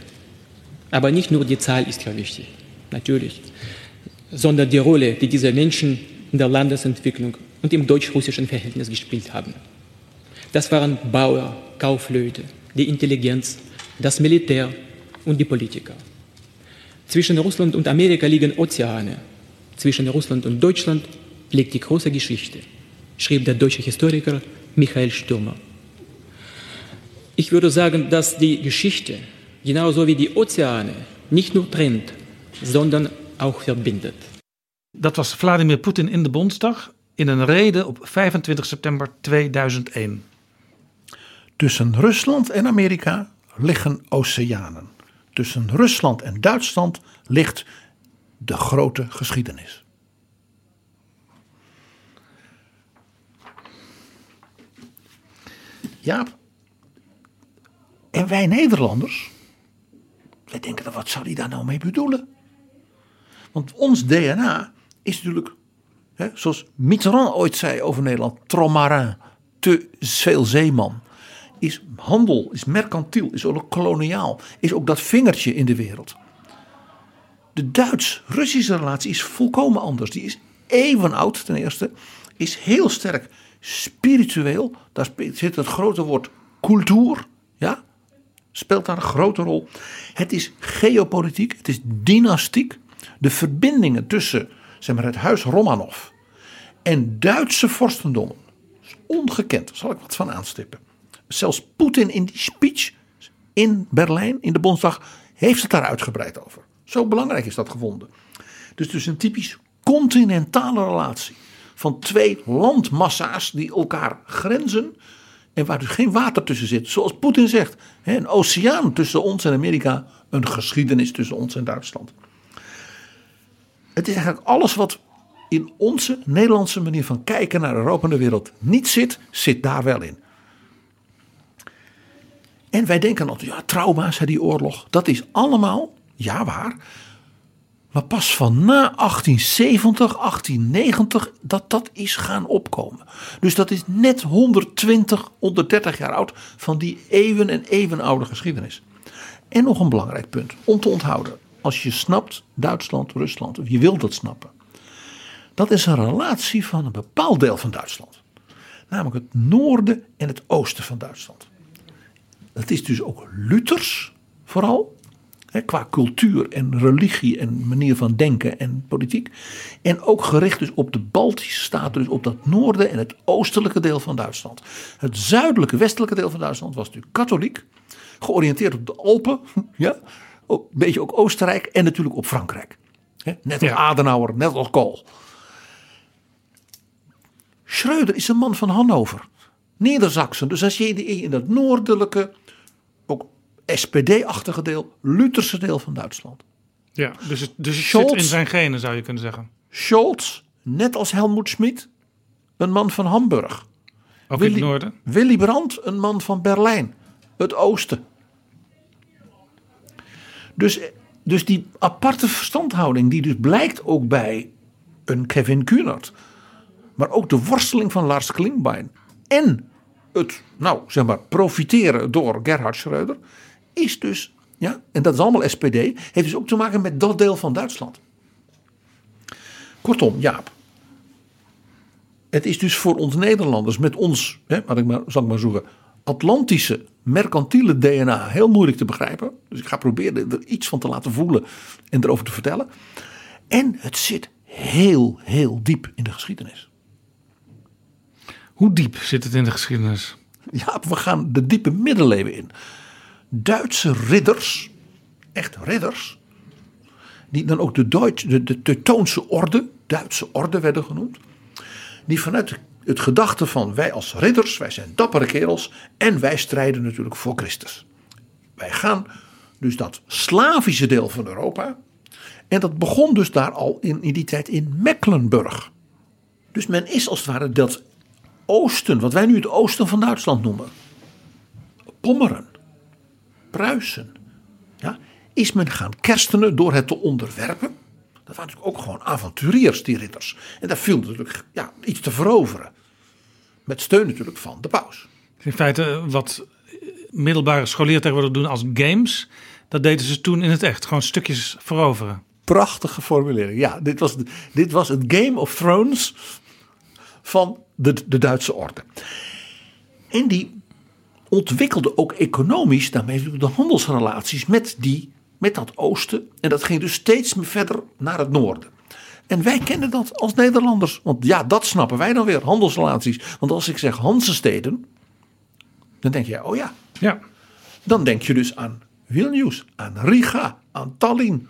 Aber nicht nur die Zahl ist ja wichtig, natürlich, sondern die Rolle, die diese Menschen in der Landesentwicklung und im deutsch-russischen Verhältnis gespielt haben. Das waren Bauer, Kaufleute, die Intelligenz, das Militär und die Politiker. Zwischen Russland und Amerika liegen Ozeane. Zwischen Russland und Deutschland liegt die große Geschichte, schrieb der deutsche Historiker Michael Stürmer. Ich würde sagen, dass die Geschichte, genauso wie die Ozeane, nicht nur trennt, sondern auch verbindet. Dat was Vladimir Poetin in de Bondsdag in een rede op 25 september 2001. Tussen Rusland en Amerika liggen oceanen. Tussen Rusland en Duitsland ligt de grote geschiedenis. Jaap. En wij Nederlanders, wij denken, wat zou hij daar nou mee bedoelen? Want ons DNA is natuurlijk, hè, zoals Mitterrand ooit zei over Nederland, tromarin, te veel zeeman. Is handel, is mercantiel, is ook koloniaal, is ook dat vingertje in de wereld. De Duits-Russische relatie is volkomen anders. Die is even oud ten eerste, is heel sterk spiritueel. Daar zit het grote woord cultuur, ja, speelt daar een grote rol. Het is geopolitiek, het is dynastiek. De verbindingen tussen zeg maar, het huis Romanov en Duitse vorstendommen is ongekend. Daar zal ik wat van aanstippen. Zelfs Poetin in die speech in Berlijn, in de Bondsdag, heeft het daar uitgebreid over. Zo belangrijk is dat gevonden. Dus dus een typisch continentale relatie van twee landmassa's die elkaar grenzen en waar dus geen water tussen zit. Zoals Poetin zegt, een oceaan tussen ons en Amerika, een geschiedenis tussen ons en Duitsland. Het is eigenlijk alles wat in onze Nederlandse manier van kijken naar Europa en de wereld niet zit, zit daar wel in. En wij denken altijd, ja, trauma's, die oorlog, dat is allemaal, ja waar, maar pas van na 1870, 1890, dat dat is gaan opkomen. Dus dat is net 120, 130 jaar oud van die eeuwen en eeuwen oude geschiedenis. En nog een belangrijk punt om te onthouden. Als je snapt Duitsland, Rusland, of je wilt dat snappen. Dat is een relatie van een bepaald deel van Duitsland. Namelijk het noorden en het oosten van Duitsland. Dat is dus ook Luthers vooral qua cultuur en religie en manier van denken en politiek. En ook gericht dus op de Baltische staten, dus op dat noorden en het oostelijke deel van Duitsland. Het zuidelijke, westelijke deel van Duitsland was natuurlijk katholiek, georiënteerd op de Alpen, ja, een beetje ook Oostenrijk en natuurlijk op Frankrijk. Net als Adenauer, net als Kool. Schreuder is een man van Hannover. Neder-Saxen. Dus als je in dat noordelijke, ook SPD-achtige deel, Lutherse deel van Duitsland. Ja, dus het, dus het zit in zijn genen zou je kunnen zeggen. Scholz, net als Helmoet Schmid, een man van Hamburg. Ook Willy, in het noorden. Willy Brandt, een man van Berlijn, het oosten. Dus, dus die aparte verstandhouding, die dus blijkt ook bij een Kevin Kühnert, maar ook de worsteling van Lars Klingbein en het, nou zeg maar, profiteren door Gerhard Schreuder, is dus, ja, en dat is allemaal SPD, heeft dus ook te maken met dat deel van Duitsland. Kortom, Jaap. Het is dus voor ons Nederlanders met ons, hè, wat ik maar, zal ik maar zeggen, Atlantische mercantiele DNA heel moeilijk te begrijpen. Dus ik ga proberen er iets van te laten voelen en erover te vertellen. En het zit heel, heel diep in de geschiedenis. Hoe diep zit het in de geschiedenis? Ja, we gaan de diepe middeleeuwen in. Duitse ridders, echt ridders, die dan ook de, Duits, de, Teutoonse orde, Duitse orde werden genoemd, die vanuit het gedachte van wij als ridders, wij zijn dappere kerels en wij strijden natuurlijk voor Christus. Wij gaan dus dat Slavische deel van Europa, en dat begon dus daar al in, in die tijd in Mecklenburg. Dus men is als het ware dat oosten, wat wij nu het oosten van Duitsland noemen, Pommeren, Pruisen, ja, is men gaan kerstenen door het te onderwerpen. Dat waren natuurlijk ook gewoon avonturiers, die ridders. En daar viel natuurlijk ja, iets te veroveren. Met steun natuurlijk van de paus. In feite wat middelbare scholieren tegenwoordig doen als games. Dat deden ze toen in het echt. Gewoon stukjes veroveren. Prachtige formulering. Ja, dit was, dit was het Game of Thrones van de, de Duitse orde. En die ontwikkelde ook economisch daarmee de handelsrelaties met, die, met dat oosten. En dat ging dus steeds verder naar het noorden. En wij kennen dat als Nederlanders. Want ja, dat snappen wij dan weer, handelsrelaties. Want als ik zeg Hansesteden, dan denk je, oh ja. ja. Dan denk je dus aan Vilnius, aan Riga, aan Tallinn,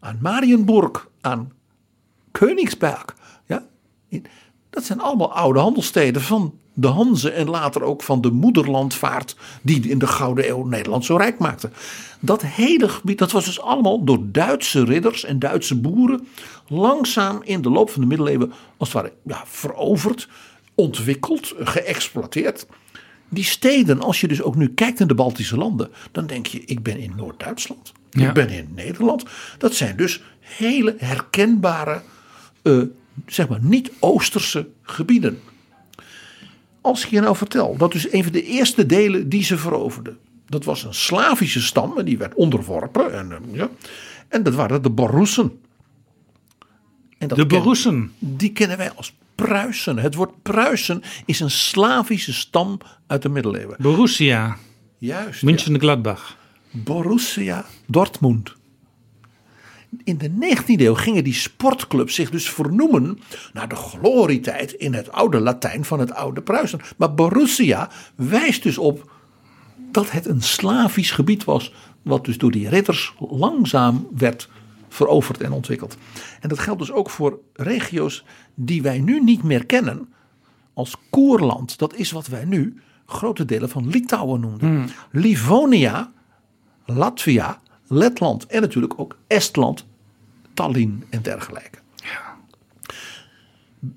aan Marienburg, aan Königsberg. Ja? Dat zijn allemaal oude handelssteden van de Hanze en later ook van de moederlandvaart die in de Gouden Eeuw Nederland zo rijk maakte. Dat hele gebied, dat was dus allemaal door Duitse ridders en Duitse boeren langzaam in de loop van de middeleeuwen als het ware ja, veroverd, ontwikkeld, geëxploiteerd. Die steden, als je dus ook nu kijkt in de Baltische landen, dan denk je, ik ben in Noord-Duitsland. Ja. Ik ben in Nederland. Dat zijn dus hele herkenbare, eh, zeg maar, niet-Oosterse gebieden. Als ik je nou vertel, dat dus een van de eerste delen die ze veroverden, dat was een Slavische stam en die werd onderworpen. En, eh, ja, en dat waren de Borussen. En dat De Borussen. Die kennen wij als Pruisen. Het woord Pruisen is een Slavische stam uit de middeleeuwen. Borussia. Juist. München Gladbach. Borussia Dortmund. In de 19e eeuw gingen die sportclubs zich dus vernoemen naar de glorietijd in het oude Latijn van het oude Pruisen. Maar Borussia wijst dus op dat het een Slavisch gebied was, wat dus door die ridders langzaam werd veroverd en ontwikkeld. En dat geldt dus ook voor regio's die wij nu niet meer kennen als Koerland. Dat is wat wij nu grote delen van Litouwen noemden. Livonia, Latvia, Letland en natuurlijk ook Estland, Tallinn en dergelijke.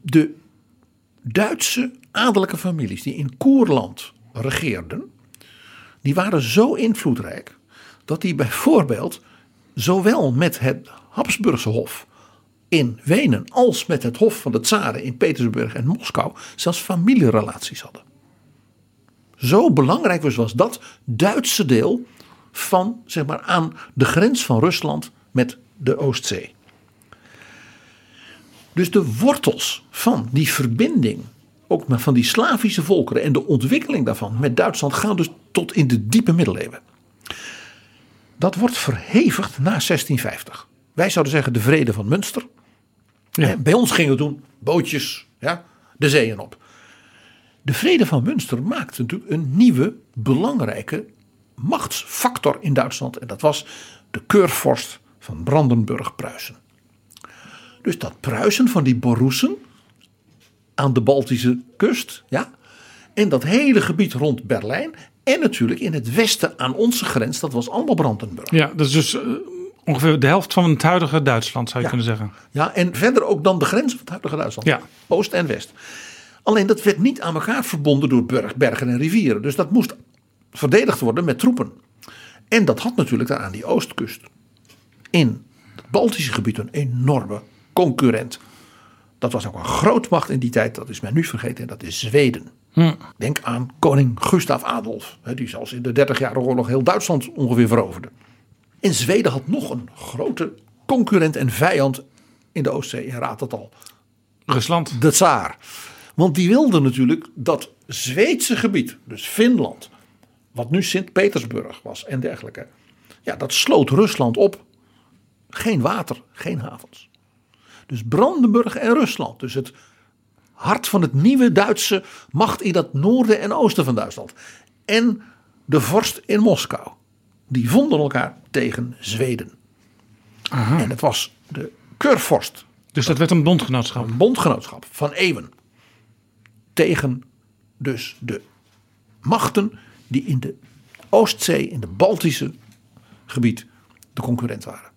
De Duitse adellijke families die in Koerland regeerden, die waren zo invloedrijk dat die bijvoorbeeld zowel met het Habsburgse Hof in Wenen als met het Hof van de Tsaren in Petersburg en Moskou zelfs familierelaties hadden. Zo belangrijk was, was dat Duitse deel van, zeg maar, aan de grens van Rusland met de Oostzee. Dus de wortels van die verbinding, ook van die Slavische volkeren en de ontwikkeling daarvan met Duitsland gaan dus tot in de diepe middeleeuwen. Dat wordt verhevigd na 1650. Wij zouden zeggen de vrede van Münster. En Bij ons gingen toen bootjes ja, de zeeën op. De vrede van Münster maakte natuurlijk een nieuwe belangrijke machtsfactor in Duitsland. En dat was de keurvorst van Brandenburg-Pruisen. Dus dat Pruisen van die Borussen aan de Baltische kust. Ja, en dat hele gebied rond Berlijn. En natuurlijk in het westen aan onze grens. Dat was allemaal Brandenburg. Ja, dat is dus eh, ongeveer de helft van het huidige Duitsland, zou je Ja. kunnen zeggen. Ja, en verder ook dan de grenzen van het huidige Duitsland. Ja. Oost en west. Alleen dat werd niet aan elkaar verbonden door berg, bergen en rivieren. Dus dat moest verdedigd worden met troepen. En dat had natuurlijk daar aan die oostkust. In het Baltische gebied een enorme concurrent. Dat was ook een grootmacht in die tijd. Dat is men nu vergeten. En dat is Zweden. Hm. Denk aan koning Gustav Adolf. Die zelfs in de 30-jarige oorlog heel Duitsland ongeveer veroverde. En Zweden had nog een grote concurrent en vijand in de Oostzee. Je raadt het al. Rusland. De tsaar. Want die wilde natuurlijk dat Zweedse gebied, dus Finland, wat nu Sint-Petersburg was en dergelijke. Ja, dat sloot Rusland op. Geen water, geen havens. Dus Brandenburg en Rusland, dus het hart van het nieuwe Duitse macht in dat noorden en oosten van Duitsland. En de vorst in Moskou. Die vonden elkaar tegen Zweden. En het was de keurvorst. Dus dat werd een bondgenootschap. Een bondgenootschap van eeuwen. Tegen dus de machten die in de Oostzee, in de Baltische gebied, de concurrent waren.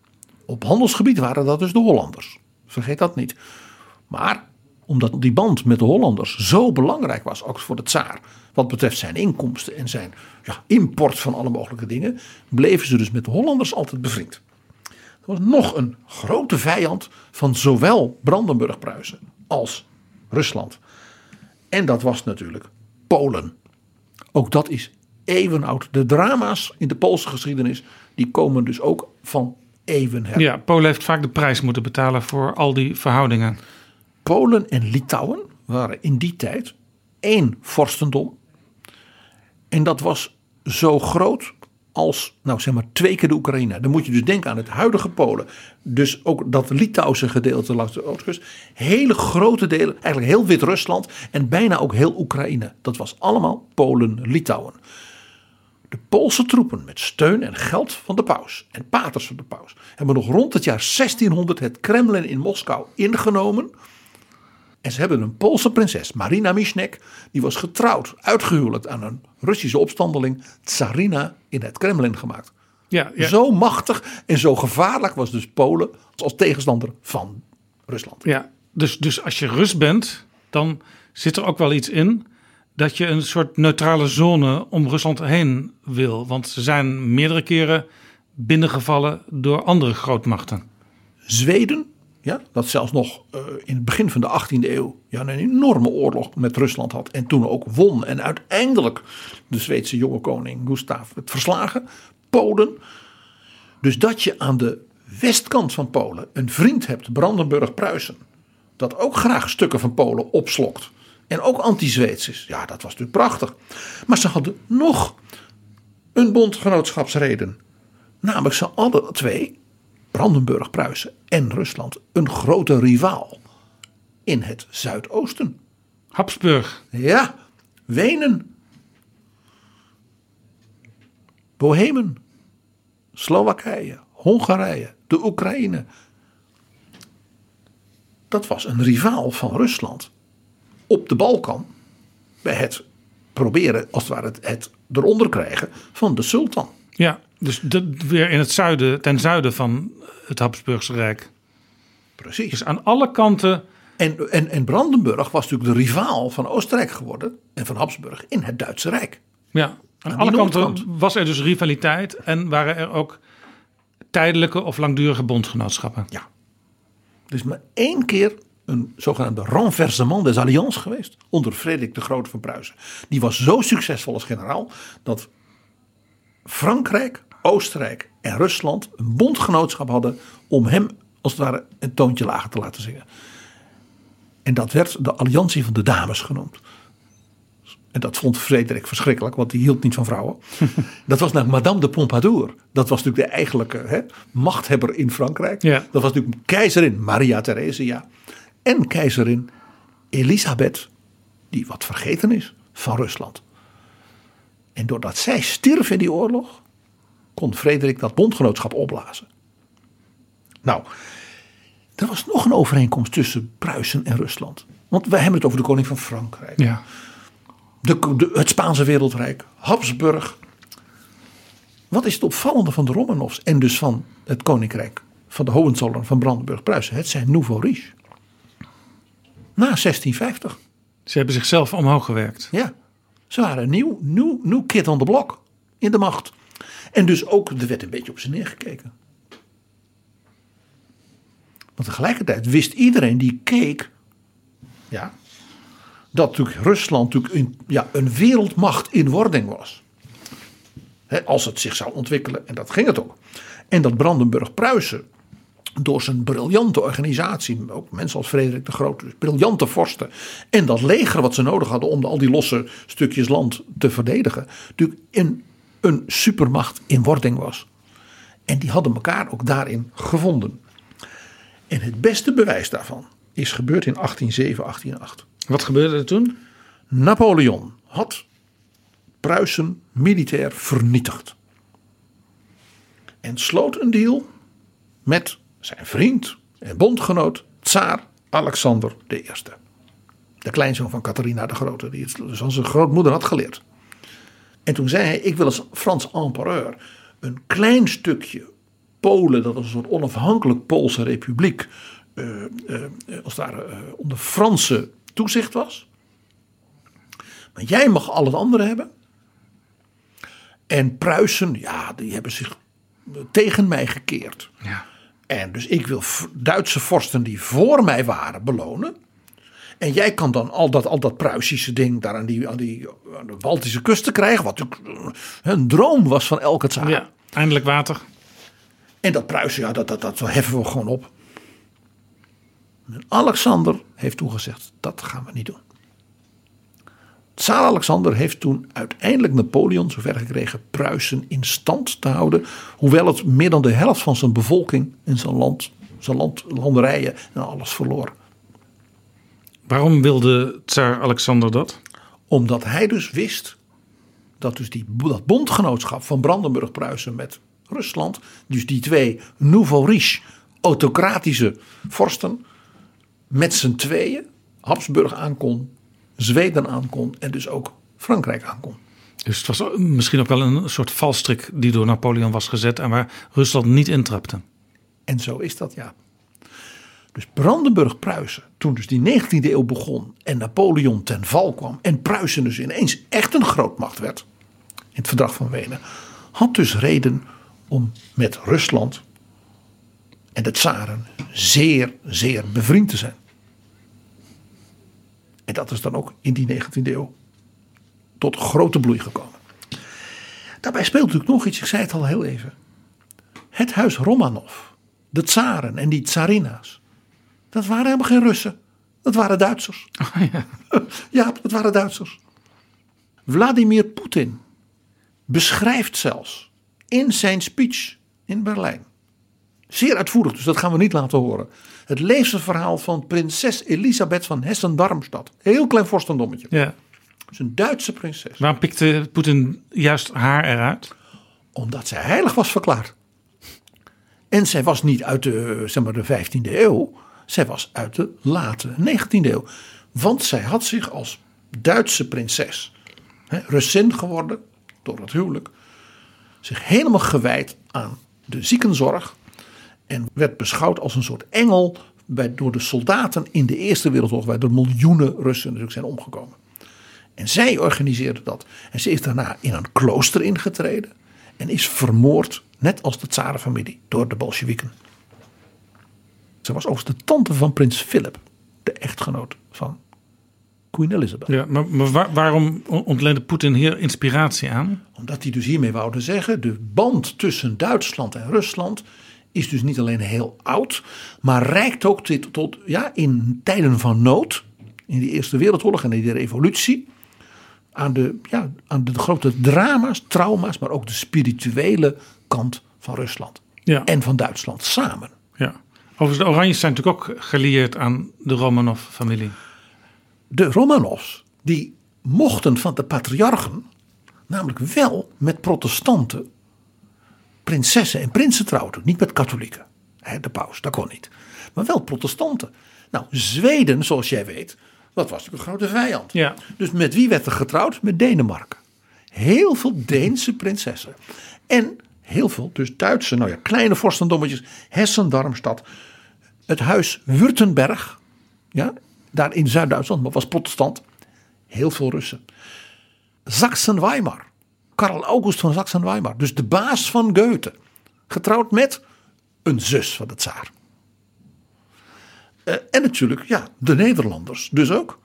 Op handelsgebied waren dat dus de Hollanders. Vergeet dat niet. Maar omdat die band met de Hollanders zo belangrijk was, ook voor de tsaar, wat betreft zijn inkomsten en zijn ja, import van alle mogelijke dingen, bleven ze dus met de Hollanders altijd bevriend. Er was nog een grote vijand van zowel Brandenburg-Pruisen als Rusland. En dat was natuurlijk Polen. Ook dat is eeuwenoud. De drama's in de Poolse geschiedenis, die komen dus ook van eeuwen her. Ja, Polen heeft vaak de prijs moeten betalen voor al die verhoudingen. Polen en Litouwen waren in die tijd één vorstendom. En dat was zo groot als, nou zeg maar, twee keer de Oekraïne. Dan moet je dus denken aan het huidige Polen. Dus ook dat Litouwse gedeelte langs de oostkust. Hele grote delen, eigenlijk heel Wit-Rusland en bijna ook heel Oekraïne. Dat was allemaal Polen-Litouwen. De Poolse troepen met steun en geld van de paus en paters van de paus hebben nog rond het jaar 1600 het Kremlin in Moskou ingenomen. En ze hebben een Poolse prinses, Marina Michnek, die was getrouwd, uitgehuwelijkd aan een Russische opstandeling, Tsarina, in het Kremlin gemaakt. Ja, ja. Zo machtig en zo gevaarlijk was dus Polen als tegenstander van Rusland. Ja, dus, dus als je Rus bent, dan zit er ook wel iets in dat je een soort neutrale zone om Rusland heen wil. Want ze zijn meerdere keren binnengevallen door andere grootmachten. Zweden, ja, dat zelfs nog uh, in het begin van de 18e eeuw ja, een enorme oorlog met Rusland had. En toen ook won. En uiteindelijk de Zweedse jonge koning Gustav het verslagen. Polen. Dus dat je aan de westkant van Polen een vriend hebt, Brandenburg-Pruisen. Dat ook graag stukken van Polen opslokt. En ook anti-Zweeds is. Ja, dat was natuurlijk prachtig. Maar ze hadden nog een bondgenootschapsreden. Namelijk ze alle twee, Brandenburg, Pruisen en Rusland, een grote rivaal in het zuidoosten. Habsburg. Ja, Wenen. Bohemen. Slowakije, Hongarije, de Oekraïne. Dat was een rivaal van Rusland op de Balkan bij het proberen, als het ware, het, het eronder krijgen van de sultan. Ja, dus de, weer in het zuiden, ten zuiden van het Habsburgse Rijk. Precies. Dus aan alle kanten. En, en, en Brandenburg was natuurlijk de rivaal van Oostenrijk geworden en van Habsburg in het Duitse Rijk. Ja, aan, alle kanten was er dus rivaliteit en waren er ook tijdelijke of langdurige bondgenootschappen. Ja. Dus maar één keer een zogenaamde renversement des alliances geweest onder Frederik de Grote van Pruisen. Die was zo succesvol als generaal dat Frankrijk, Oostenrijk en Rusland een bondgenootschap hadden om hem als het ware een toontje lager te laten zingen. En dat werd de Alliantie van de Dames genoemd. En dat vond Frederik verschrikkelijk, want die hield niet van vrouwen. dat was naar Madame de Pompadour. Dat was natuurlijk de eigenlijke hè, machthebber in Frankrijk. Ja. Dat was natuurlijk keizerin Maria Theresia en keizerin Elisabeth, die wat vergeten is van Rusland. En doordat zij stierf in die oorlog, kon Frederik dat bondgenootschap opblazen. Nou, er was nog een overeenkomst tussen Pruisen en Rusland. Want wij hebben het over de koning van Frankrijk. Ja. De, de, het Spaanse wereldrijk, Habsburg. Wat is het opvallende van de Romanovs en dus van het koninkrijk van de Hohenzollern van Brandenburg-Pruisen? Het zijn nouveau riche. Na 1650. Ze hebben zichzelf omhoog gewerkt. Ja, ze waren nieuw, nieuw, nieuw kid on the block in de macht. En dus ook, er werd een beetje op ze neergekeken. Want tegelijkertijd wist iedereen die keek, ja, dat natuurlijk Rusland natuurlijk een, ja, een wereldmacht in wording was. als het zich zou ontwikkelen, en dat ging het ook. En dat Brandenburg-Pruisen door zijn briljante organisatie, ook mensen als Frederik de Grote, dus briljante vorsten, en dat leger wat ze nodig hadden om al die losse stukjes land te verdedigen, natuurlijk in een supermacht in wording was. En die hadden elkaar ook daarin gevonden. En het beste bewijs daarvan is gebeurd in 1807, 1808. Wat gebeurde er toen? Napoleon had Pruisen militair vernietigd. En sloot een deal met zijn vriend en bondgenoot, tsaar Alexander I. De kleinzoon van Catharina de Grote, die het van zijn grootmoeder had geleerd. En toen zei hij: Ik wil als Frans empereur een klein stukje Polen, dat was een soort onafhankelijk Poolse republiek, uh, uh, als daar uh, onder Franse toezicht was. Maar jij mag al het andere hebben. En Pruisen, ja, die hebben zich tegen mij gekeerd. Ja. En dus ik wil Duitse vorsten die voor mij waren belonen. En jij kan dan al dat, al dat Pruisische ding daar aan die, aan die aan de Baltische kusten krijgen. Wat een droom was van elke tsaar. Ja, eindelijk water. En dat Pruisen, ja, dat, dat, dat heffen we gewoon op. En Alexander heeft toen gezegd, dat gaan we niet doen. Tsaar Alexander heeft toen uiteindelijk Napoleon zover gekregen Pruisen in stand te houden. Hoewel het meer dan de helft van zijn bevolking in zijn land, zijn land, landerijen en alles verloor. Waarom wilde tsaar Alexander dat? Omdat hij dus wist dat dus die, dat bondgenootschap van Brandenburg-Pruisen met Rusland, dus die twee nouveau riche autocratische vorsten, met z'n tweeën Habsburg aankon, Zweden aankon en dus ook Frankrijk aankon. Dus het was misschien ook wel een soort valstrik die door Napoleon was gezet en waar Rusland niet intrapte. En zo is dat ja. Dus Brandenburg-Pruisen, toen dus die 19e eeuw begon en Napoleon ten val kwam en Pruisen dus ineens echt een grootmacht werd in het verdrag van Wenen, had dus reden om met Rusland en de tsaren zeer, zeer bevriend te zijn. En dat is dan ook in die 19e eeuw tot grote bloei gekomen. Daarbij speelt natuurlijk nog iets, ik zei het al heel even. Het huis Romanov, de tsaren en die tsarina's, dat waren helemaal geen Russen. Dat waren Duitsers. Oh, ja. ja, dat waren Duitsers. Vladimir Poetin beschrijft zelfs in zijn speech in Berlijn. Zeer uitvoerig, dus dat gaan we niet laten horen. Het levensverhaal van prinses Elisabeth van Hessen-Darmstadt. Heel klein vorstendommetje. Ja. Dus een Duitse prinses. Waarom pikte Poetin juist haar eruit? Omdat zij heilig was verklaard. En zij was niet uit de, zeg maar, de 15e eeuw. Zij was uit de late 19e eeuw. Want zij had zich als Duitse prinses, hè, Russin geworden door het huwelijk, zich helemaal gewijd aan de ziekenzorg. En werd beschouwd als een soort engel bij, door de soldaten in de Eerste Wereldoorlog, waar er miljoenen Russen natuurlijk zijn omgekomen. En zij organiseerde dat. En ze is daarna in een klooster ingetreden en is vermoord, net als de tsarenfamilie, door de Bolsjewieken. Ze was overigens de tante van prins Philip, de echtgenoot van Queen Elizabeth. Ja, maar, maar waar- waarom ontleende Poetin hier inspiratie aan? Omdat hij dus hiermee wou zeggen, de band tussen Duitsland en Rusland is dus niet alleen heel oud, maar reikt ook tot, tot ja, in tijden van nood, in de Eerste Wereldoorlog en in de revolutie, aan de, ja, aan de grote drama's, trauma's, maar ook de spirituele kant van Rusland Ja. en van Duitsland samen. Ja. Overigens, de Oranjes zijn natuurlijk ook gelieerd aan de Romanov-familie. De Romanovs, die mochten van de patriarchen namelijk wel met protestanten prinsessen en prinsen trouwen. Niet met katholieken. De paus, dat kon niet. Maar wel protestanten. Nou, Zweden, zoals jij weet, dat was natuurlijk een grote vijand. Ja. Dus met wie werd er getrouwd? Met Denemarken. Heel veel Deense prinsessen. En heel veel dus Duitse, nou ja, kleine vorstendommetjes. Hessen-Darmstadt. Het huis Württemberg. Ja, daar in Zuid-Duitsland, maar was protestant. Heel veel Russen. Sachsen-Weimar. Karl August van Sachsen-Weimar. Dus de baas van Goethe. Getrouwd met een zus van de tsaar. Eh, en natuurlijk, ja, de Nederlanders dus ook.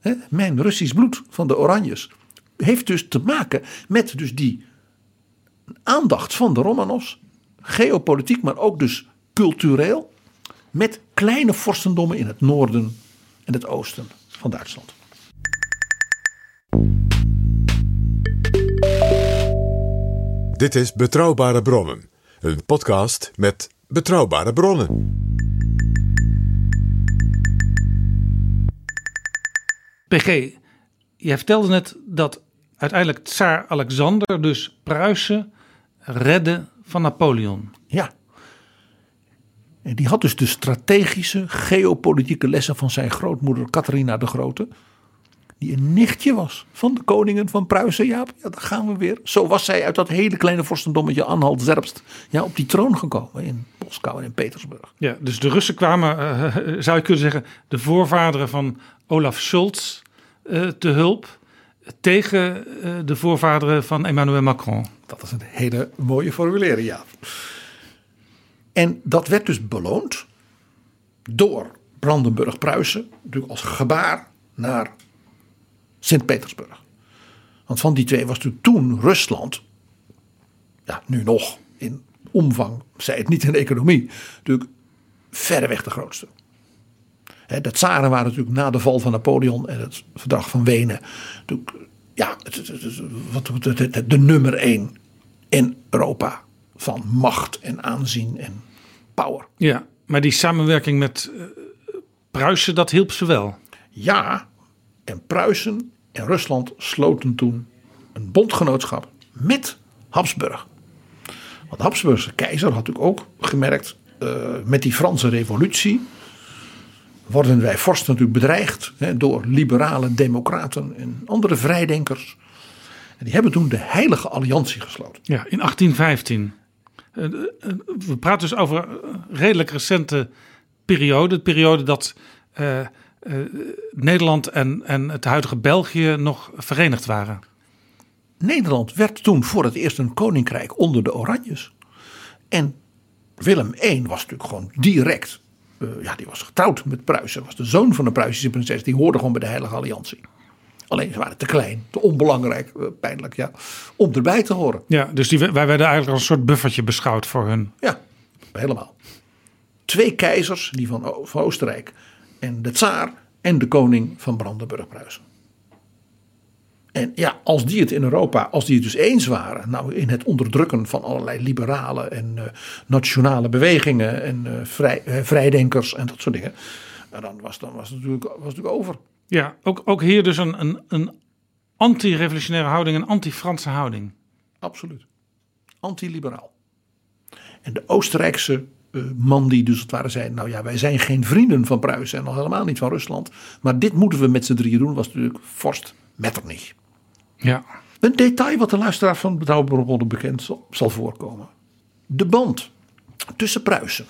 Hè, mijn Russisch bloed van de Oranjes heeft dus te maken met dus die aandacht van de Romanovs. Geopolitiek, maar ook dus cultureel. Met kleine vorstendommen in het noorden en het oosten van Duitsland. Dit is Betrouwbare Bronnen, een podcast met betrouwbare bronnen. PG, jij vertelde net dat uiteindelijk tsaar Alexander dus Pruisen redde van Napoleon. Ja. En die had dus de strategische geopolitieke lessen van zijn grootmoeder Catharina de Grote. Die een nichtje was van de koningen van Pruisen. Ja, ja, daar gaan we weer. Zo was zij uit dat hele kleine vorstendommetje Anhalt-Zerbst ja, op die troon gekomen in Moskou en in Petersburg. Ja, dus de Russen kwamen, eh, zou je kunnen zeggen, de voorvaderen van Olaf Scholz eh, te hulp tegen eh, de voorvaderen van Emmanuel Macron. Dat is een hele mooie formulering, ja. En dat werd dus beloond door Brandenburg-Pruisen, natuurlijk als gebaar naar Sint-Petersburg. Want van die twee was toen Rusland, ja, nu nog in omvang, zij het niet in economie, natuurlijk verreweg de grootste. Hè, de tsaren waren natuurlijk na de val van Napoleon en het verdrag van Wenen, natuurlijk, ja, het- de nummer één in Europa van macht en aanzien en power. Ja, maar die samenwerking met eh, Pruisen, dat hielp ze wel. Ja, en Pruisen en Rusland sloten toen een bondgenootschap met Habsburg. Want de Habsburgse keizer had natuurlijk ook gemerkt uh, met die Franse revolutie worden wij vorst natuurlijk bedreigd hè, door liberale democraten en andere vrijdenkers. En die hebben toen de Heilige Alliantie gesloten. Ja, in 1815. Uh, uh, we praten dus over een redelijk recente periode. De periode dat Nederland en, en het huidige België nog verenigd waren. Nederland werd toen voor het eerst een koninkrijk onder de Oranjes. En Willem I was natuurlijk gewoon direct. Uh, ja, die was getrouwd met Pruisen. Was de zoon van de Pruisische prinses. Die hoorde gewoon bij de Heilige Alliantie. Alleen ze waren te klein, te onbelangrijk, uh, pijnlijk ja, om erbij te horen. Ja, dus die, wij werden eigenlijk als een soort buffertje beschouwd voor hun. Ja, helemaal. Twee keizers, die van, van Oostenrijk en de tsaar en de koning van Brandenburg-Pruisen. En ja, als die het in Europa, als die het dus eens waren, nou in het onderdrukken van allerlei liberale en uh, nationale bewegingen en uh, vrij, uh, vrijdenkers en dat soort dingen, nou, dan, was, dan was, het natuurlijk, was het natuurlijk over. Ja, ook, ook hier dus een, een, een anti-revolutionaire houding, een anti-Franse houding. Absoluut. Anti-liberaal. En de Oostenrijkse man die dus het ware zei, nou ja, wij zijn geen vrienden van Pruisen en al helemaal niet van Rusland, maar dit moeten we met z'n drieën doen, was natuurlijk vorst Metternich. Ja. Een detail wat de luisteraar van Betrouwbare bekend zal, zal, voorkomen. De band tussen Pruisen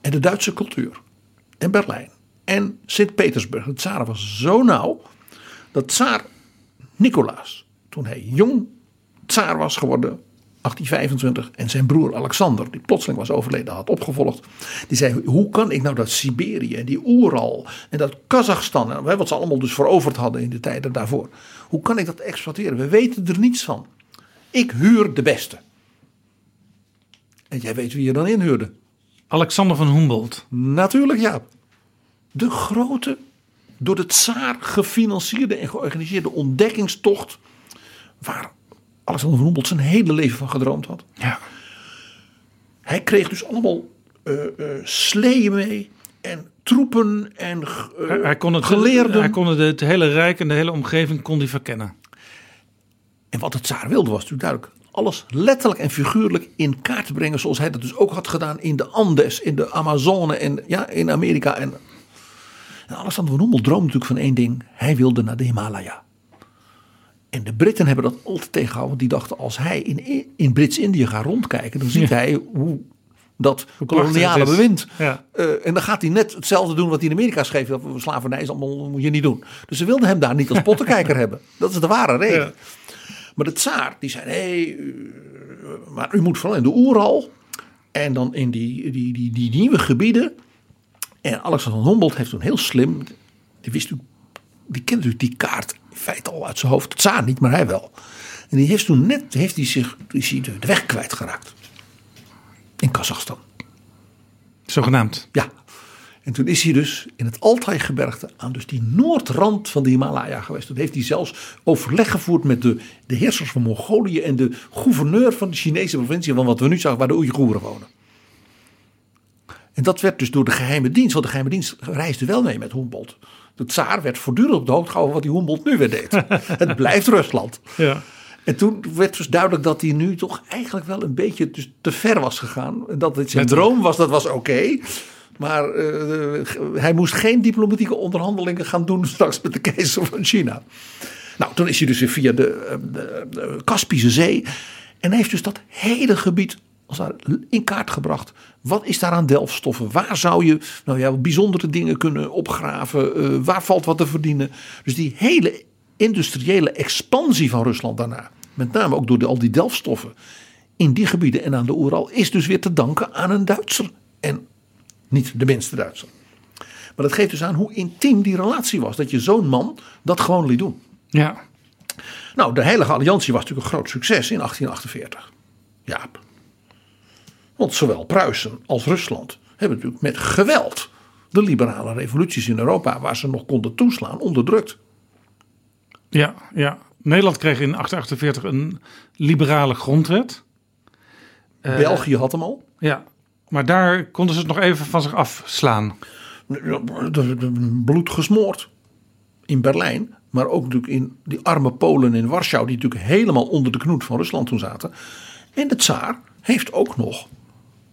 en de Duitse cultuur en Berlijn en Sint-Petersburg, het tsaren was zo nauw dat tsaar Nicolaas, toen hij jong tsaar was geworden, 1825, en zijn broer Alexander, die plotseling was overleden, had opgevolgd. Die zei: Hoe kan ik nou dat Siberië en die Oeral en dat Kazachstan, wat ze allemaal dus veroverd hadden in de tijden daarvoor, hoe kan ik dat exploiteren? We weten er niets van. Ik huur de beste. En jij weet wie je dan inhuurde? Alexander van Humboldt. Natuurlijk, ja. De grote, door de tsaar gefinancierde en georganiseerde ontdekkingstocht. Waar Alexander van Humboldt zijn hele leven van gedroomd had. Ja. Hij kreeg dus allemaal uh, uh, sleeën mee en troepen en uh, hij, hij kon het, geleerden. Hij kon het, het hele rijk en de hele omgeving kon die verkennen. En wat het tsaar wilde was natuurlijk duidelijk. Alles letterlijk en figuurlijk in kaart brengen zoals hij dat dus ook had gedaan in de Andes, in de Amazone en ja, in Amerika. En, en Alexander van Humboldt droomde natuurlijk van één ding. Hij wilde naar de Himalaya. En de Britten hebben dat altijd tegengehouden. Want die dachten als hij in, in Brits-Indië gaat rondkijken. Dan ziet ja. hij hoe dat hoe koloniale bewind. Ja. Uh, en dan gaat hij net hetzelfde doen wat hij in Amerika schreef. Dat slavernij is allemaal moet je niet doen. Dus ze wilden hem daar niet als pottenkijker hebben. Dat is de ware reden. Ja. Maar de tsaar die zei nee, uh, maar u moet vooral in de Oeral. En dan in die, die, die, die nieuwe gebieden. En Alexander van Humboldt heeft toen heel slim. Die wist natuurlijk, die kende natuurlijk die kaart in feite al uit zijn hoofd. Het tsaar niet, maar hij wel. En die heeft toen net heeft hij zich is hij de weg kwijtgeraakt. In Kazachstan. Zogenaamd. Ja. En toen is hij dus in het Altai-gebergte aan dus die noordrand van de Himalaya geweest. Toen heeft hij zelfs overleg gevoerd met de, de heersers van Mongolië en de gouverneur van de Chinese provincie, van wat we nu zagen, waar de Oeigoeren wonen. En dat werd dus door de geheime dienst, want de geheime dienst reisde wel mee met Humboldt. De tsaar werd voortdurend op de hoogte gehouden wat die Humboldt nu weer deed. het blijft Rusland. Ja. En toen werd dus duidelijk dat hij nu toch eigenlijk wel een beetje dus te ver was gegaan. En dat het zijn droom was, dat was oké. Maar eh, hij moest geen diplomatieke onderhandelingen gaan doen straks met de keizer van China. Nou, toen is hij dus weer via de, eh, de, de Kaspische Zee. En heeft dus dat hele gebied als in kaart gebracht. Wat is daar aan delfstoffen? Waar zou je nou ja, bijzondere dingen kunnen opgraven? Eh, waar valt wat te verdienen? Dus die hele industriële expansie van Rusland daarna. Met name ook door de, al die delfstoffen. In die gebieden en aan de Oeral. Is dus weer te danken aan een Duitser. En niet de minste Duitser. Maar dat geeft dus aan hoe intiem die relatie was. Dat je zo'n man dat gewoon liet doen. Ja. Nou, de Heilige Alliantie was natuurlijk een groot succes in 1848. Jaap. Want zowel Pruisen als Rusland hebben natuurlijk met geweld de liberale revoluties in Europa, waar ze nog konden toeslaan, onderdrukt. Ja, ja. Nederland kreeg in 1848 een liberale grondwet. Eh, België had hem al. Ja, maar daar konden ze het nog even van zich afslaan. Bloed gesmoord in Berlijn Maar ook natuurlijk in die arme Polen in Warschau, die natuurlijk helemaal onder de knoet van Rusland toen zaten. En de tsaar heeft ook nog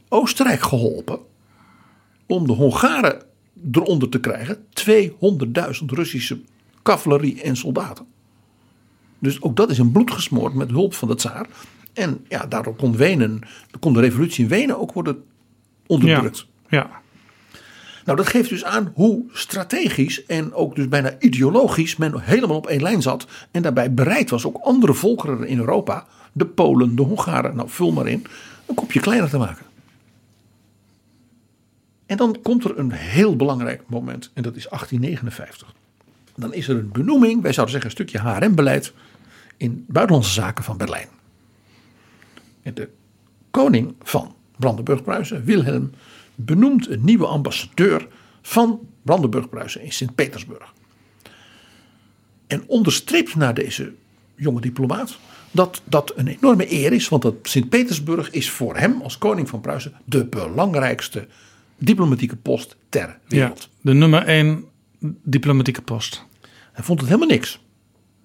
Oostenrijk geholpen om de Hongaren eronder te krijgen. 200.000 Russische cavalerie en soldaten. Dus ook dat is in bloed gesmoord met hulp van de tsaar. En ja, daardoor kon Wenen, kon de revolutie in Wenen ook worden onderdrukt. Ja. Nou, dat geeft dus aan hoe strategisch en ook dus bijna ideologisch men helemaal op één lijn zat. En daarbij bereid was ook andere volkeren in Europa, de Polen, de Hongaren, nou vul maar in, een kopje kleiner te maken. En dan komt er een heel belangrijk moment en dat is 1859. Dan is er een benoeming, wij zouden zeggen een stukje HRM-beleid in buitenlandse zaken van Berlijn. En de koning van Brandenburg-Pruisen, Wilhelm, benoemt een nieuwe ambassadeur van Brandenburg-Pruisen in Sint-Petersburg. En onderstreept naar deze jonge diplomaat dat dat een enorme eer is, want Sint-Petersburg is voor hem als koning van Pruisen de belangrijkste diplomatieke post ter wereld. Ja, de nummer één diplomatieke post. Hij vond het helemaal niks.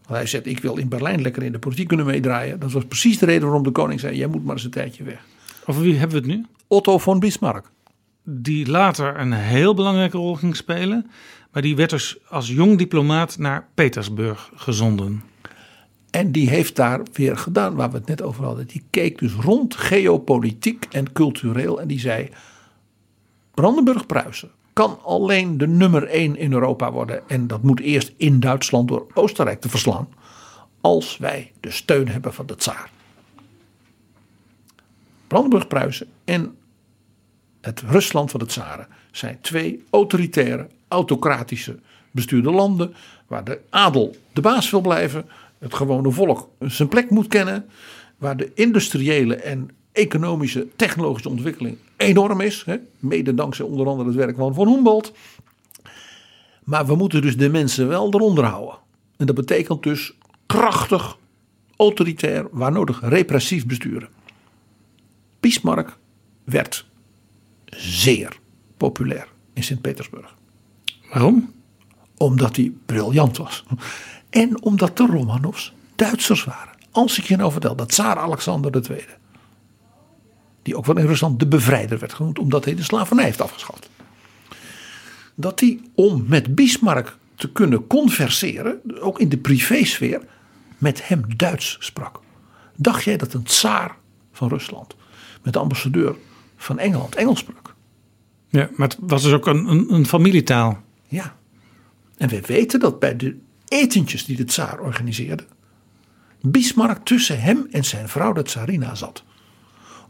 Hij zegt, ik wil in Berlijn lekker in de politiek kunnen meedraaien. Dat was precies de reden waarom de koning zei, jij moet maar eens een tijdje weg. Over wie hebben we het nu? Otto von Bismarck. Die later een heel belangrijke rol ging spelen. Maar die werd dus als jong diplomaat naar Petersburg gezonden. En die heeft daar weer gedaan waar we het net over hadden. Die keek dus rond geopolitiek en cultureel. En die zei, Brandenburg-Pruisen kan alleen de nummer één in Europa worden. En dat moet eerst in Duitsland door Oostenrijk te verslaan. Als wij de steun hebben van de tsaar. Brandenburg-Pruisen en het Rusland van de tsaren zijn twee autoritaire, autocratische bestuurde landen. Waar de adel de baas wil blijven. Het gewone volk zijn plek moet kennen. Waar de industriële en economische, technologische ontwikkeling enorm is. Hè? Mede dankzij onder andere het werk van Humboldt. Maar we moeten dus de mensen wel eronder houden. En dat betekent dus krachtig, autoritair, waar nodig repressief besturen. Bismarck werd zeer populair in Sint-Petersburg. Waarom? Omdat hij briljant was. En omdat de Romanovs Duitsers waren. Als ik je nou vertel dat Tsaar Alexander II die ook wel in Rusland de bevrijder werd genoemd, omdat hij de slavernij heeft afgeschaft. Dat hij om met Bismarck te kunnen converseren, ook in de privésfeer, met hem Duits sprak. Dacht jij dat een tsaar van Rusland met de ambassadeur van Engeland Engels sprak? Ja, maar het was dus ook een, een, een familietaal. Ja. En we weten dat bij de etentjes die de tsaar organiseerde, Bismarck tussen hem en zijn vrouw de tsarina zat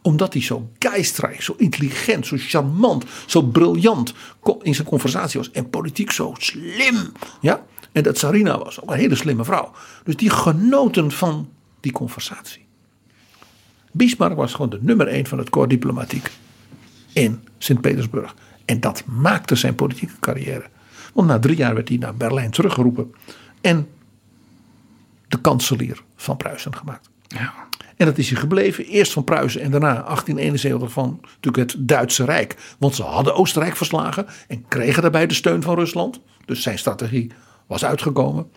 omdat hij zo geistreich, zo intelligent, zo charmant, zo briljant in zijn conversatie was. En politiek zo slim. Ja? En dat Sarina was ook een hele slimme vrouw. Dus die genoten van die conversatie. Bismarck was gewoon de nummer één van het corps diplomatiek in Sint-Petersburg. En dat maakte zijn politieke carrière. Want na drie jaar werd hij naar Berlijn teruggeroepen. En de kanselier van Pruisen gemaakt. Ja. En dat is hij gebleven. Eerst van Pruisen en daarna 1871 van natuurlijk het Duitse Rijk. Want ze hadden Oostenrijk verslagen en kregen daarbij de steun van Rusland. Dus zijn strategie was uitgekomen.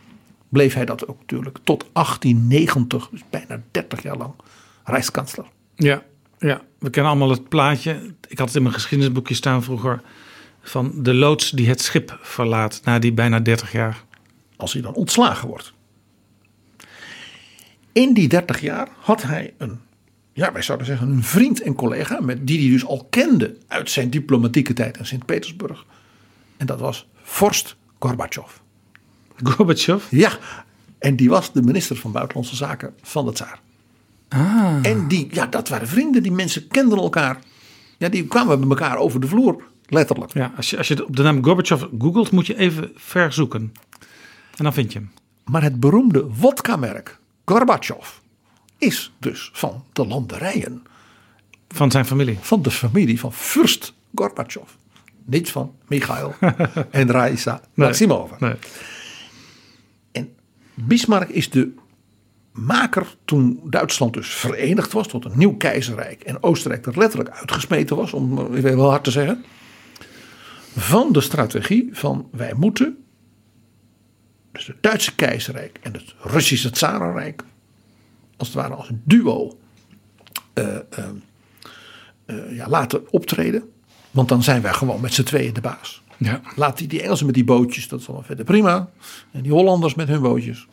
Bleef hij dat ook natuurlijk tot 1890, dus bijna 30 jaar lang, Rijkskansler. Ja, ja, we kennen allemaal het plaatje. Ik had het in mijn geschiedenisboekje staan vroeger. Van de loods die het schip verlaat na die bijna 30 jaar. Als hij dan ontslagen wordt. In die 30 jaar had hij een, ja, wij zouden zeggen, een vriend en collega, met die hij dus al kende uit zijn diplomatieke tijd in Sint-Petersburg. En dat was Vorst Gorbachev. Gorbachev? Ja, en die was de minister van Buitenlandse Zaken van de Tsaar. Ah. En die, ja, dat waren vrienden, die mensen kenden elkaar. Ja, die kwamen met elkaar over de vloer, letterlijk. Ja, als je, als je op de naam Gorbachev googelt, moet je even verzoeken. En dan vind je hem. Maar het beroemde vodka-merk Gorbachev is dus van de landerijen. Van zijn familie? Van de familie van Fürst Gorbachev. Niet van Michail en Raisa Maximova. Nee. En Bismarck is de maker toen Duitsland dus verenigd was tot een nieuw keizerrijk. En Oostenrijk er letterlijk uitgesmeten was, om even wel hard te zeggen. Van de strategie van wij moeten dus het Duitse keizerrijk en het Russische tsarenrijk, als het ware als een duo, eh, eh, eh, ja, laten optreden. Want dan zijn wij gewoon met z'n tweeën de baas. Ja. Laat die, die Engelsen met die bootjes, dat is allemaal verder prima. En die Hollanders met hun bootjes.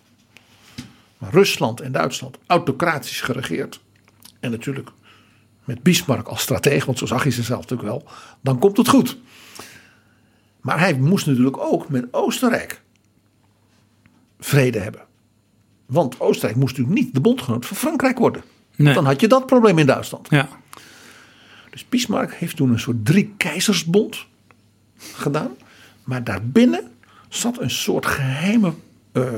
Maar Rusland en Duitsland, autocratisch geregeerd. En natuurlijk met Bismarck als stratege, want zo zag hij zichzelf natuurlijk wel. Dan komt het goed. Maar hij moest natuurlijk ook met Oostenrijk vrede hebben. Want Oostenrijk moest natuurlijk niet de bondgenoot van Frankrijk worden. Nee. Dan had je dat probleem in Duitsland. Ja. Dus Bismarck heeft toen een soort drie keizersbond gedaan. Maar daarbinnen zat een soort geheime eh,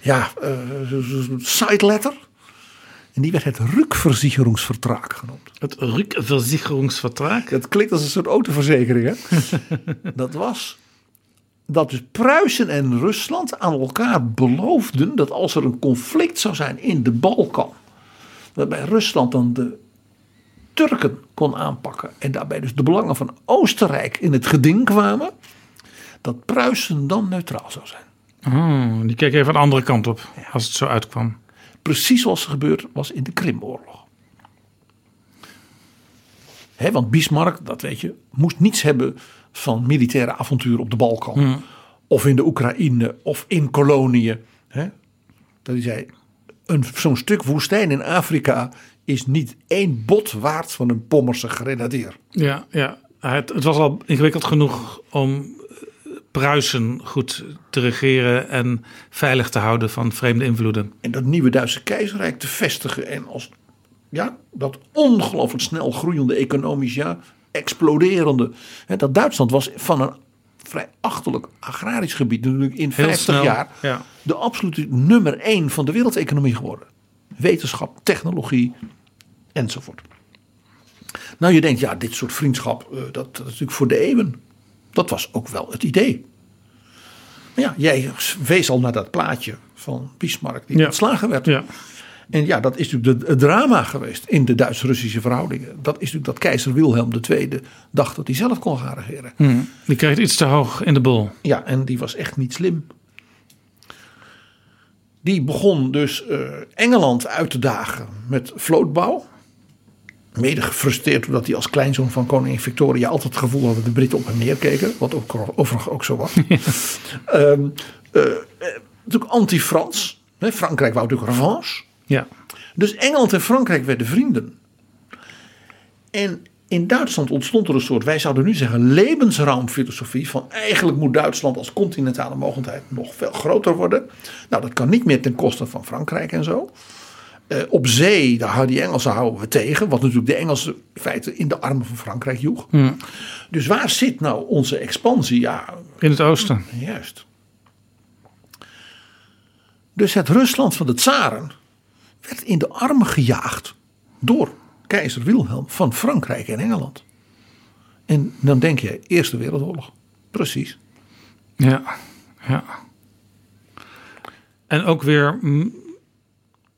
ja, eh, side letter. En die werd het Rückversicherungsvertrag genoemd. Het Rückversicherungsvertrag? Het klinkt als een soort autoverzekering. Hè? dat was dat dus Pruisen en Rusland aan elkaar beloofden dat als er een conflict zou zijn in de Balkan, waarbij Rusland dan de Turken kon aanpakken en daarbij dus de belangen van Oostenrijk in het geding kwamen, dat Pruisen dan neutraal zou zijn. Oh, die keek even de andere kant op als het zo uitkwam. Precies zoals er gebeurd was in de Krimoorlog. Want Bismarck, dat weet je, moest niets hebben van militaire avonturen op de Balkan. Hmm. Of in de Oekraïne of in koloniën. Hè? Dat hij zei, een, zo'n stuk woestijn in Afrika is niet één bot waard van een Pommerse grenadier. Ja, ja. Het, het was al ingewikkeld genoeg om eh, Pruisen goed te regeren en veilig te houden van vreemde invloeden. En dat nieuwe Duitse keizerrijk te vestigen en als ja, dat ongelooflijk snel groeiende economisch ja, exploderende. Hè, dat Duitsland was van een vrij achterlijk agrarisch gebied natuurlijk in Heel 50 snel, jaar ja. de absolute nummer één van de wereldeconomie geworden. Wetenschap, technologie enzovoort. Nou, je denkt, ja, dit soort vriendschap, eh, dat, dat is natuurlijk voor de eeuwen. Dat was ook wel het idee. Maar ja, jij wees al naar dat plaatje van Bismarck die Ja. ontslagen werd. Ja. En ja, dat is natuurlijk het drama geweest in de Duits-Russische verhoudingen. Dat is natuurlijk dat keizer Wilhelm II dacht dat hij zelf kon gaan regeren. Hm. Die kreeg het iets te hoog in de bol. Ja, en die was echt niet slim. Die begon dus eh, Engeland uit te dagen met vlootbouw. Mede gefrustreerd doordat hij als kleinzoon van koningin Victoria altijd het gevoel had dat de Britten op hem neerkeken. Wat ook, overigens ook zo was. Ehm, eh, eh, natuurlijk anti-Frans. Frankrijk wou natuurlijk revanche. Ja. Dus Engeland en Frankrijk werden vrienden. En in Duitsland ontstond er een soort, wij zouden nu zeggen, levensraumfilosofie. Van eigenlijk moet Duitsland als continentale mogelijkheid nog veel groter worden. Nou, dat kan niet meer ten koste van Frankrijk en zo. Eh, op zee, daar houden die Engelsen houden we tegen. Wat natuurlijk de Engelsen in feite in de armen van Frankrijk joeg. Dus waar zit nou onze expansie? Ja, In het oosten. Juist. Dus het Rusland van de tsaren werd in de armen gejaagd door keizer Wilhelm van Frankrijk en Engeland. En dan denk je, Eerste Wereldoorlog. Precies. Ja, ja. En ook weer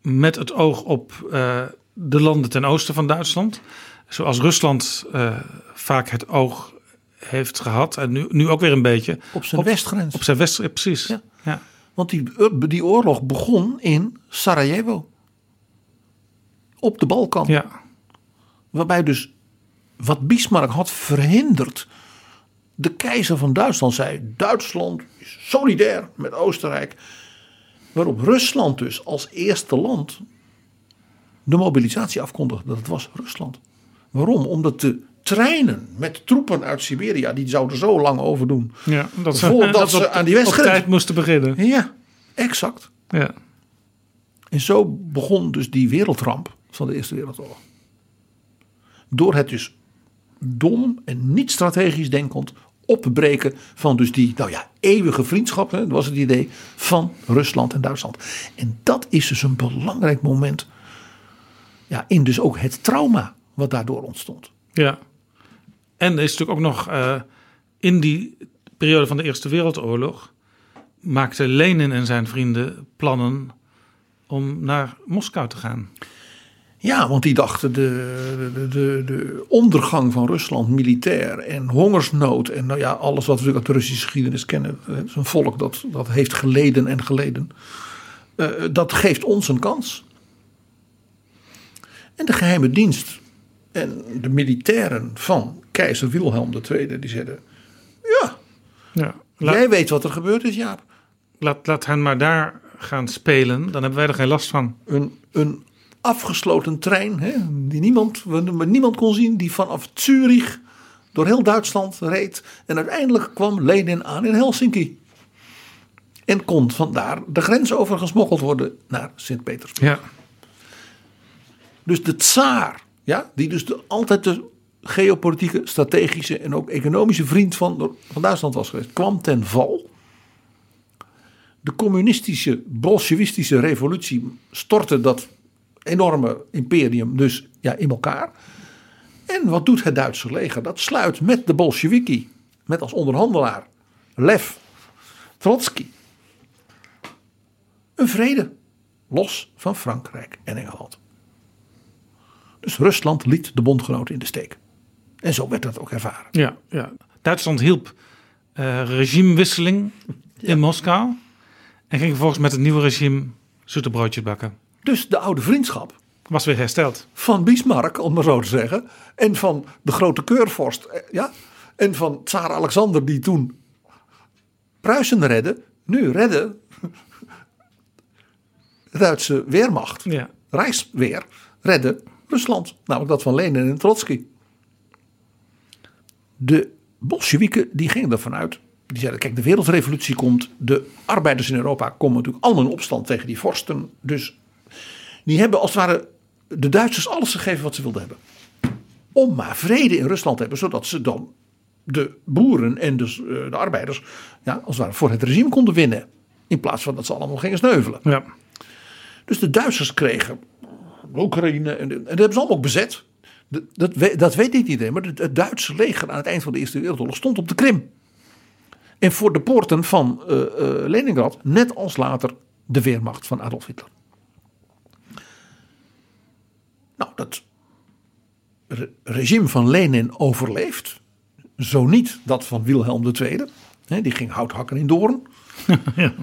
met het oog op eh, de landen ten oosten van Duitsland. Zoals Rusland eh, vaak het oog heeft gehad. En nu, nu ook weer een beetje. Op zijn westgrens. Op zijn west, ja, precies. Ja. Ja. Want die, die oorlog begon in Sarajevo. Op de Balkan. Ja. Waarbij dus wat Bismarck had verhinderd. De keizer van Duitsland zei: Duitsland is solidair met Oostenrijk. Waarop Rusland dus als eerste land de mobilisatie afkondigde. Dat was Rusland. Waarom? Omdat de treinen met troepen uit Siberia, die zouden zo lang overdoen. Ja, dat ze, voordat dat ze aan die tijd moesten beginnen. Ja, exact. Ja. En zo begon dus die wereldramp van de Eerste Wereldoorlog. Door het dus dom en niet strategisch denkend opbreken van dus die, nou ja, eeuwige vriendschap, hè, dat was het idee, van Rusland en Duitsland. En dat is dus een belangrijk moment ja, in dus ook het trauma wat daardoor ontstond. Ja. En er is natuurlijk ook nog eh, in die periode van de Eerste Wereldoorlog maakte Lenin en zijn vrienden plannen om naar Moskou te gaan. Ja, want die dachten de, de, de, de ondergang van Rusland militair en hongersnood en nou ja, alles wat we uit de Russische geschiedenis kennen. Een volk dat, dat heeft geleden en geleden. Uh, dat geeft ons een kans. En de geheime dienst en de militairen van keizer Wilhelm II, die zeiden, ja, ja jij weet wat er gebeurd is, Jaap. Laat, laat hen maar daar gaan spelen, dan hebben wij er geen last van. Een, een afgesloten trein, hè, die niemand, niemand kon zien, die vanaf Zurich door heel Duitsland reed. En uiteindelijk kwam Lenin aan in Helsinki. En kon vandaar de grens over gesmokkeld worden naar Sint-Petersburg. Ja. Dus de tsaar, ja, die dus de, altijd de geopolitieke, strategische en ook economische vriend van, van Duitsland was geweest, kwam ten val. De communistische, bolsjewistische revolutie stortte dat enorme imperium dus ja, in elkaar. En wat doet het Duitse leger? Dat sluit met de Bolsheviki, met als onderhandelaar Lev Trotsky, een vrede los van Frankrijk en Engeland. Dus Rusland liet de bondgenoten in de steek. En zo werd dat ook ervaren. Ja, ja. Duitsland hielp uh, regimewisseling in Moskou. En ging vervolgens met het nieuwe regime zoete broodjes bakken. Dus de oude vriendschap. Was weer hersteld. Van Bismarck, om maar zo te zeggen. En van de grote keurvorst. eh, Ja. En van tsaar Alexander, die toen Pruisen redde. Nu redden de Duitse Weermacht. Ja. Rijksweer redde Rusland. Namelijk dat van Lenin en Trotsky. De Bolsjewieken die gingen ervan uit. Die zeiden, kijk, de wereldrevolutie komt. De arbeiders in Europa komen natuurlijk allemaal in opstand tegen die vorsten. Dus die hebben als het ware de Duitsers alles gegeven wat ze wilden hebben. Om maar vrede in Rusland te hebben. Zodat ze dan de boeren en dus, eh, de arbeiders ja, als het ware voor het regime konden winnen. In plaats van dat ze allemaal gingen sneuvelen. Ja. Dus de Duitsers kregen Oekraïne en, en dat hebben ze allemaal ook bezet. Dat, dat, weet- dat weet niet iedereen, maar het, het Duitse leger aan het eind van de Eerste Wereldoorlog stond op de Krim. En voor de poorten van eh, eh, Leningrad, net als later de Weermacht van Adolf Hitler. Nou, dat re- regime van Lenin overleeft. Zo niet dat van Wilhelm II. Hè, die ging hout hakken in Doorn.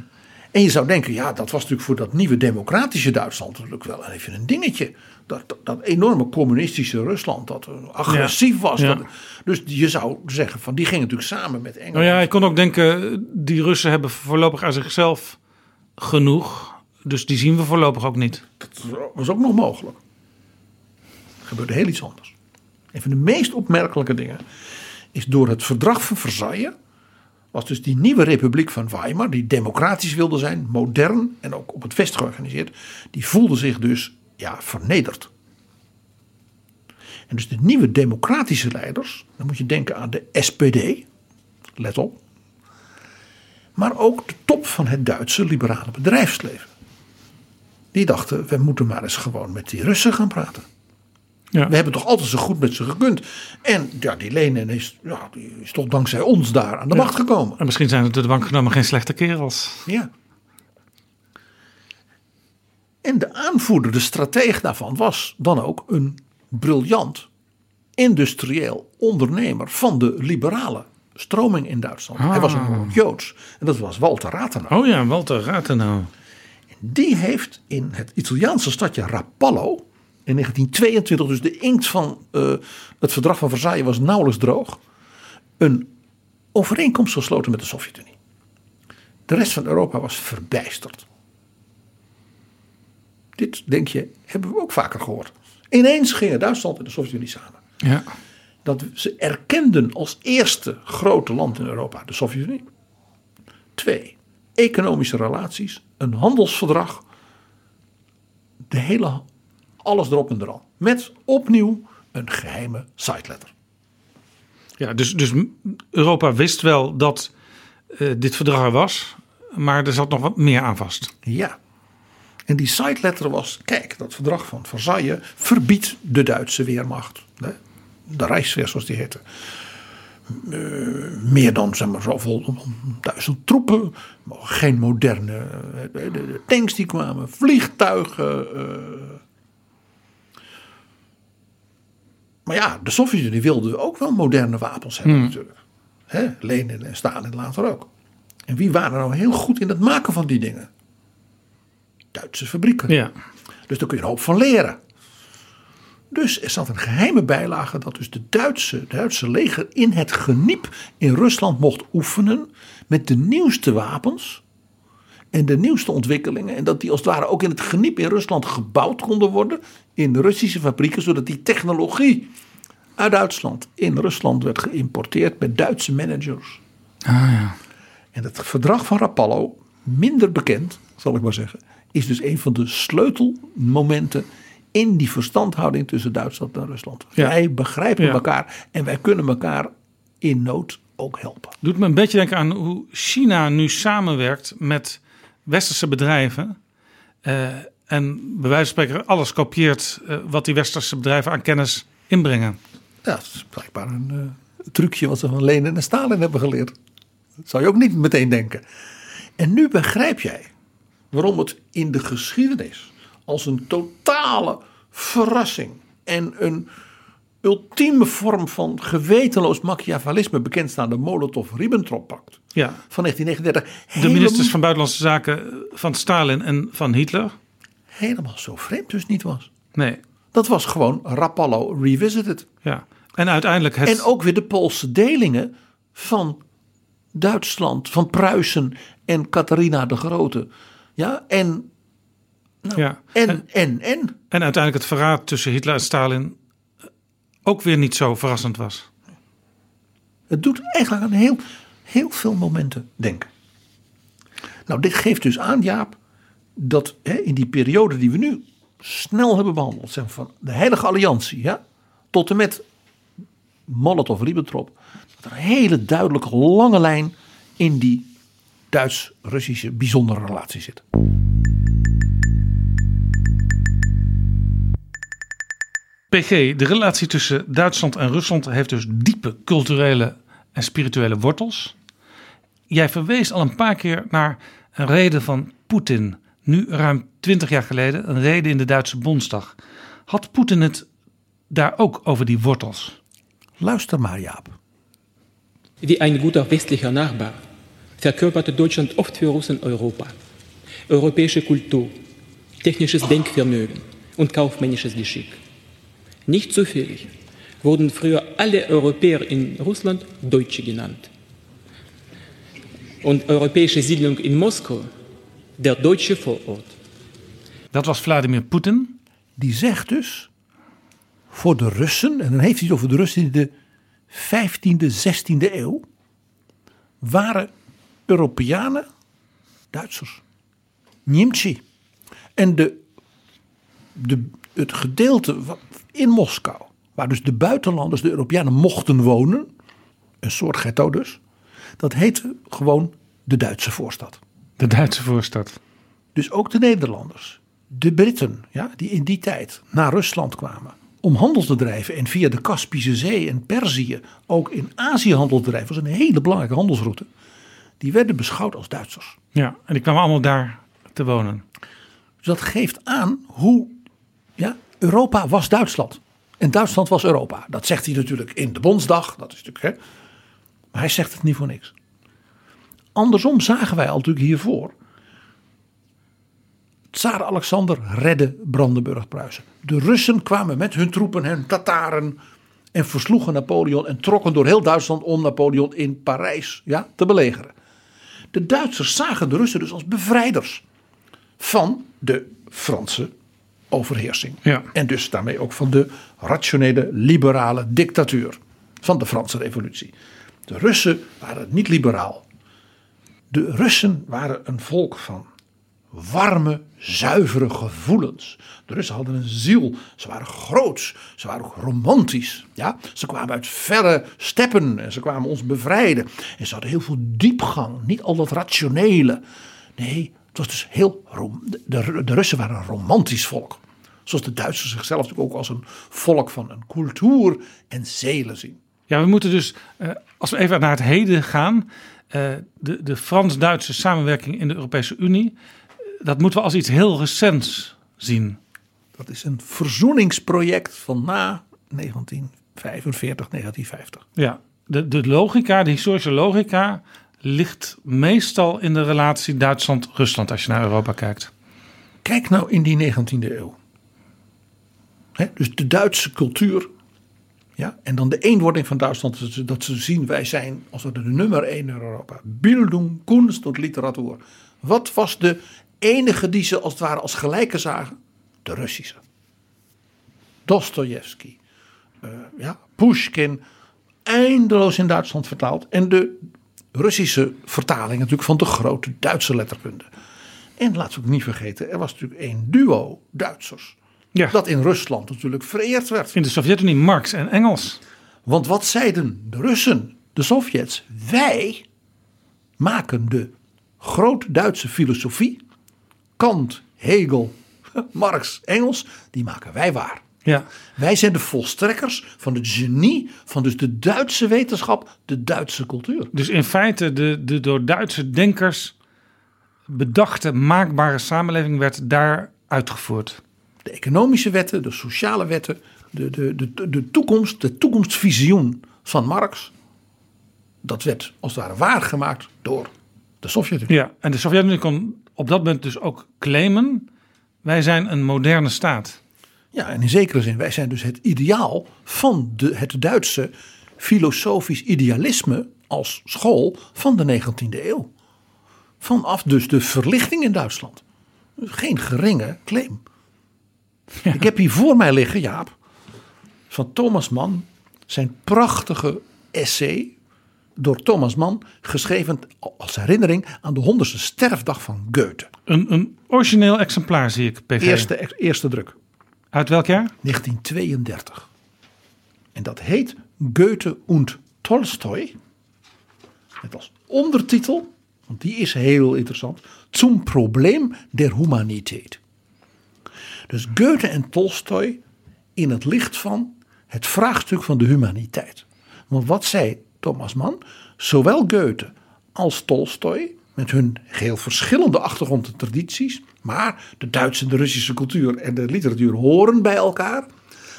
En je zou denken, ja, dat was natuurlijk voor dat nieuwe democratische Duitsland natuurlijk wel even een dingetje. Dat, dat, dat enorme communistische Rusland, dat agressief was. Ja. Dat- dus je zou zeggen, van die gingen natuurlijk samen met Engeland. Nou ja, ik kon ook denken, die Russen hebben voorlopig aan zichzelf genoeg. Dus die zien we voorlopig ook niet. Dat was ook nog mogelijk. Gebeurde heel iets anders. Een van de meest opmerkelijke dingen is door het verdrag van Versailles. Was dus die nieuwe republiek van Weimar, die democratisch wilde zijn, modern en ook op het vest georganiseerd, die voelde zich dus ja, vernederd. En dus de nieuwe democratische leiders, dan moet je denken aan de SPD, let op, maar ook de top van het Duitse liberale bedrijfsleven. Die dachten, we moeten maar eens gewoon met die Russen gaan praten. Ja. We hebben toch altijd zo goed met ze gekund. En ja, die Lenin is, ja, die is toch dankzij ons daar aan de Ja. macht gekomen. En misschien zijn het de bank genomen geen slechte kerels. Ja. En de aanvoerder, de strateeg daarvan, was dan ook een briljant industrieel ondernemer van de liberale stroming in Duitsland. Hij was Ah. een Joods. En dat was Walter Rathenau. Oh ja, Walter Rathenau. Die heeft in het Italiaanse stadje Rapallo in 1922, dus de inkt van eh, het verdrag van Versailles was nauwelijks droog, een overeenkomst gesloten met de Sovjet-Unie. De rest van Europa was verbijsterd. Dit, denk je, hebben we ook vaker gehoord. Ineens gingen Duitsland en de Sovjet-Unie samen. Ja. Dat ze erkenden als eerste grote land in Europa de Sovjet-Unie. Twee, economische relaties, een handelsverdrag. De hele, alles erop en eraan. Met opnieuw een geheime siteletter. Ja, dus, dus Europa wist wel dat eh, dit verdrag er was. Maar er zat nog wat meer aan vast. Ja. En die siteletter was, kijk, dat verdrag van Versailles verbiedt de Duitse Weermacht. hè, De Rijksweer zoals die heette. eh, meer dan zeg maar, zoveel duizend troepen. Geen moderne eh, tanks die kwamen. Vliegtuigen. eh, Maar ja, de Sovjet-Unie wilde ook wel moderne wapens hebben Hmm. natuurlijk. Hè, Lenin en Stalin later ook. En wie waren nou heel goed in het maken van die dingen? Duitse fabrieken. Ja. Dus daar kun je een hoop van leren. Dus er zat een geheime bijlage dat dus de Duitse, de Duitse leger in het geniep in Rusland mocht oefenen met de nieuwste wapens en de nieuwste ontwikkelingen. En dat die als het ware ook in het geniep in Rusland gebouwd konden worden in Russische fabrieken, zodat die technologie uit Duitsland in Rusland werd geïmporteerd met Duitse managers. Ah ja. En het verdrag van Rapallo, minder bekend, zal ik maar zeggen, is dus een van de sleutelmomenten in die verstandhouding tussen Duitsland en Rusland. Ja. Wij begrijpen Ja. elkaar en wij kunnen elkaar in nood ook helpen. Doet me een beetje denken aan hoe China nu samenwerkt met westerse bedrijven. eh, en bij wijze van spreken alles kopieert eh, wat die westerse bedrijven aan kennis inbrengen. Ja, dat is blijkbaar een eh, trucje wat ze van Lenin en Stalin hebben geleerd. Dat zou je ook niet meteen denken. En nu begrijp jij waarom het in de geschiedenis als een totale verrassing en een ultieme vorm van gewetenloos machiavellisme bekend staat de Molotov-Ribbentrop-pact Ja. van 1939. De helemaal- ministers van Buitenlandse Zaken van Stalin en van Hitler. Helemaal zo vreemd dus niet was. Nee. Dat was gewoon Rapallo revisited. Ja. En uiteindelijk het. En ook weer de Poolse delingen van Duitsland, van Pruisen en Catharina de Grote. Ja, en, nou, ja. en, en, en, En uiteindelijk het verraad tussen Hitler en Stalin eh, ook weer niet zo verrassend was. Het doet eigenlijk aan heel, heel veel momenten denken. Nou, dit geeft dus aan, Jaap, dat hè, in die periode die we nu snel hebben behandeld, van de Heilige Alliantie, ja, tot en met Molotov-Ribbentrop, dat er een hele duidelijke lange lijn in die Duits-Russische bijzondere relatie zit. PG, de relatie tussen Duitsland en Rusland heeft dus diepe culturele en spirituele wortels. Jij verwees al een paar keer naar een reden van Poetin, nu ruim twintig jaar geleden, een reden in de Duitse Bondsdag. Had Poetin het daar ook over die wortels? Luister maar, Jaap. Wie ein guter westlicher Nachbar verkörperte Deutschland oft für Russen Europa. Europäische Kultur, technisches Denkvermögen und kaufmännisches Geschick. Nicht zufällig wurden früher alle Europäer in Russland Deutsche genannt. Und europäische Siedlung in Moskau der deutsche Vorort. Dat was Vladimir Poetin. Die zegt dus voor de Russen, en dan heeft hij het over de Russen in de 15e, 16e eeuw, waren Europeanen Duitsers. Niemcy. En de, de, het gedeelte in Moskou, waar dus de buitenlanders, de Europeanen, mochten wonen, een soort ghetto dus, dat heette gewoon de Duitse voorstad. De Duitse voorstad. Dus ook de Nederlanders, de Britten, ja, die in die tijd naar Rusland kwamen om handel te drijven en via de Kaspische Zee en Perzië ook in Azië handel te drijven, was een hele belangrijke handelsroute. Die werden beschouwd als Duitsers. Ja, en die kwamen allemaal daar te wonen. Dus dat geeft aan hoe ja, Europa was Duitsland. En Duitsland was Europa. Dat zegt hij natuurlijk in de Bondsdag. Dat is natuurlijk, hè. Maar hij zegt het niet voor niks. Andersom zagen wij al natuurlijk hiervoor. Tsaar Alexander redde Brandenburg-Pruisen. De Russen kwamen met hun troepen en Tataren en versloegen Napoleon en trokken door heel Duitsland om Napoleon in Parijs ja, te belegeren. De Duitsers zagen de Russen dus als bevrijders van de Franse overheersing. Ja. En dus daarmee ook van de rationele liberale dictatuur van de Franse revolutie. De Russen waren niet liberaal. De Russen waren een volk van warme, zuivere gevoelens. De Russen hadden een ziel. Ze waren groots. Ze waren ook romantisch. Ja? Ze kwamen uit verre steppen en ze kwamen ons bevrijden. En ze hadden heel veel diepgang. Niet al dat rationele. Nee, het was dus heel. De, de, Russen waren een romantisch volk. Zoals de Duitsers zichzelf natuurlijk ook als een volk van een cultuur en zelen zien. Ja, we moeten dus, eh, als we even naar het heden gaan, de, de Frans-Duitse samenwerking in de Europese Unie, eh, dat moeten we als iets heel recents zien. Dat is een verzoeningsproject van na 1945, 1950. Ja, de, de logica, de historische logica, ligt meestal in de relatie Duitsland-Rusland als je naar Europa kijkt. Kijk nou in die 19e eeuw. Dus de Duitse cultuur. Ja, en dan de eenwording van Duitsland. Dat ze, zien, wij zijn als het de nummer één in Europa. Bildung, kunst en literatuur. Wat was de enige die ze als het ware als gelijke zagen? De Russische. Dostoevsky. Uh, ja, Pushkin. Eindeloos in Duitsland vertaald. En de Russische vertaling natuurlijk van de grote Duitse letterkunde. En laten we ook niet vergeten, er was natuurlijk één duo Duitsers. Ja. Dat in Rusland natuurlijk vereerd werd. In de Sovjet-Unie Marx en Engels. Want wat zeiden de Russen, de Sovjets? Wij maken de grote Duitse filosofie, Kant, Hegel, Marx, Engels, die maken wij waar. Ja. Wij zijn de volstrekkers van het genie van dus de Duitse wetenschap, de Duitse cultuur. Dus in feite de, de door Duitse denkers bedachte maakbare samenleving werd daar uitgevoerd. De economische wetten, de sociale wetten, de, de, de, de toekomst, de toekomstvisioen van Marx. Dat werd als het ware waargemaakt door de Sovjet-Unie. Ja, en de Sovjet-Unie kon op dat moment dus ook claimen: wij zijn een moderne staat. Ja, en in zekere zin, wij zijn dus het ideaal van de, het Duitse filosofisch idealisme als school van de 19e eeuw. Vanaf dus de verlichting in Duitsland. Geen geringe claim. Ik heb hier voor mij liggen, Jaap, van Thomas Mann, zijn prachtige essay door Thomas Mann, geschreven als herinnering aan de honderdste sterfdag van Goethe. Een, een origineel exemplaar zie ik, PG. Eerste, eerste druk. Uit welk jaar? 1932. En dat heet Goethe und Tolstoi. Met als ondertitel, want die is heel interessant, Zum Problem der Humanität. Dus Goethe en Tolstoj in het licht van het vraagstuk van de humaniteit. Want wat zei Thomas Mann? Zowel Goethe als Tolstoj, met hun heel verschillende achtergrond en tradities, maar de Duitse en de Russische cultuur en de literatuur horen bij elkaar.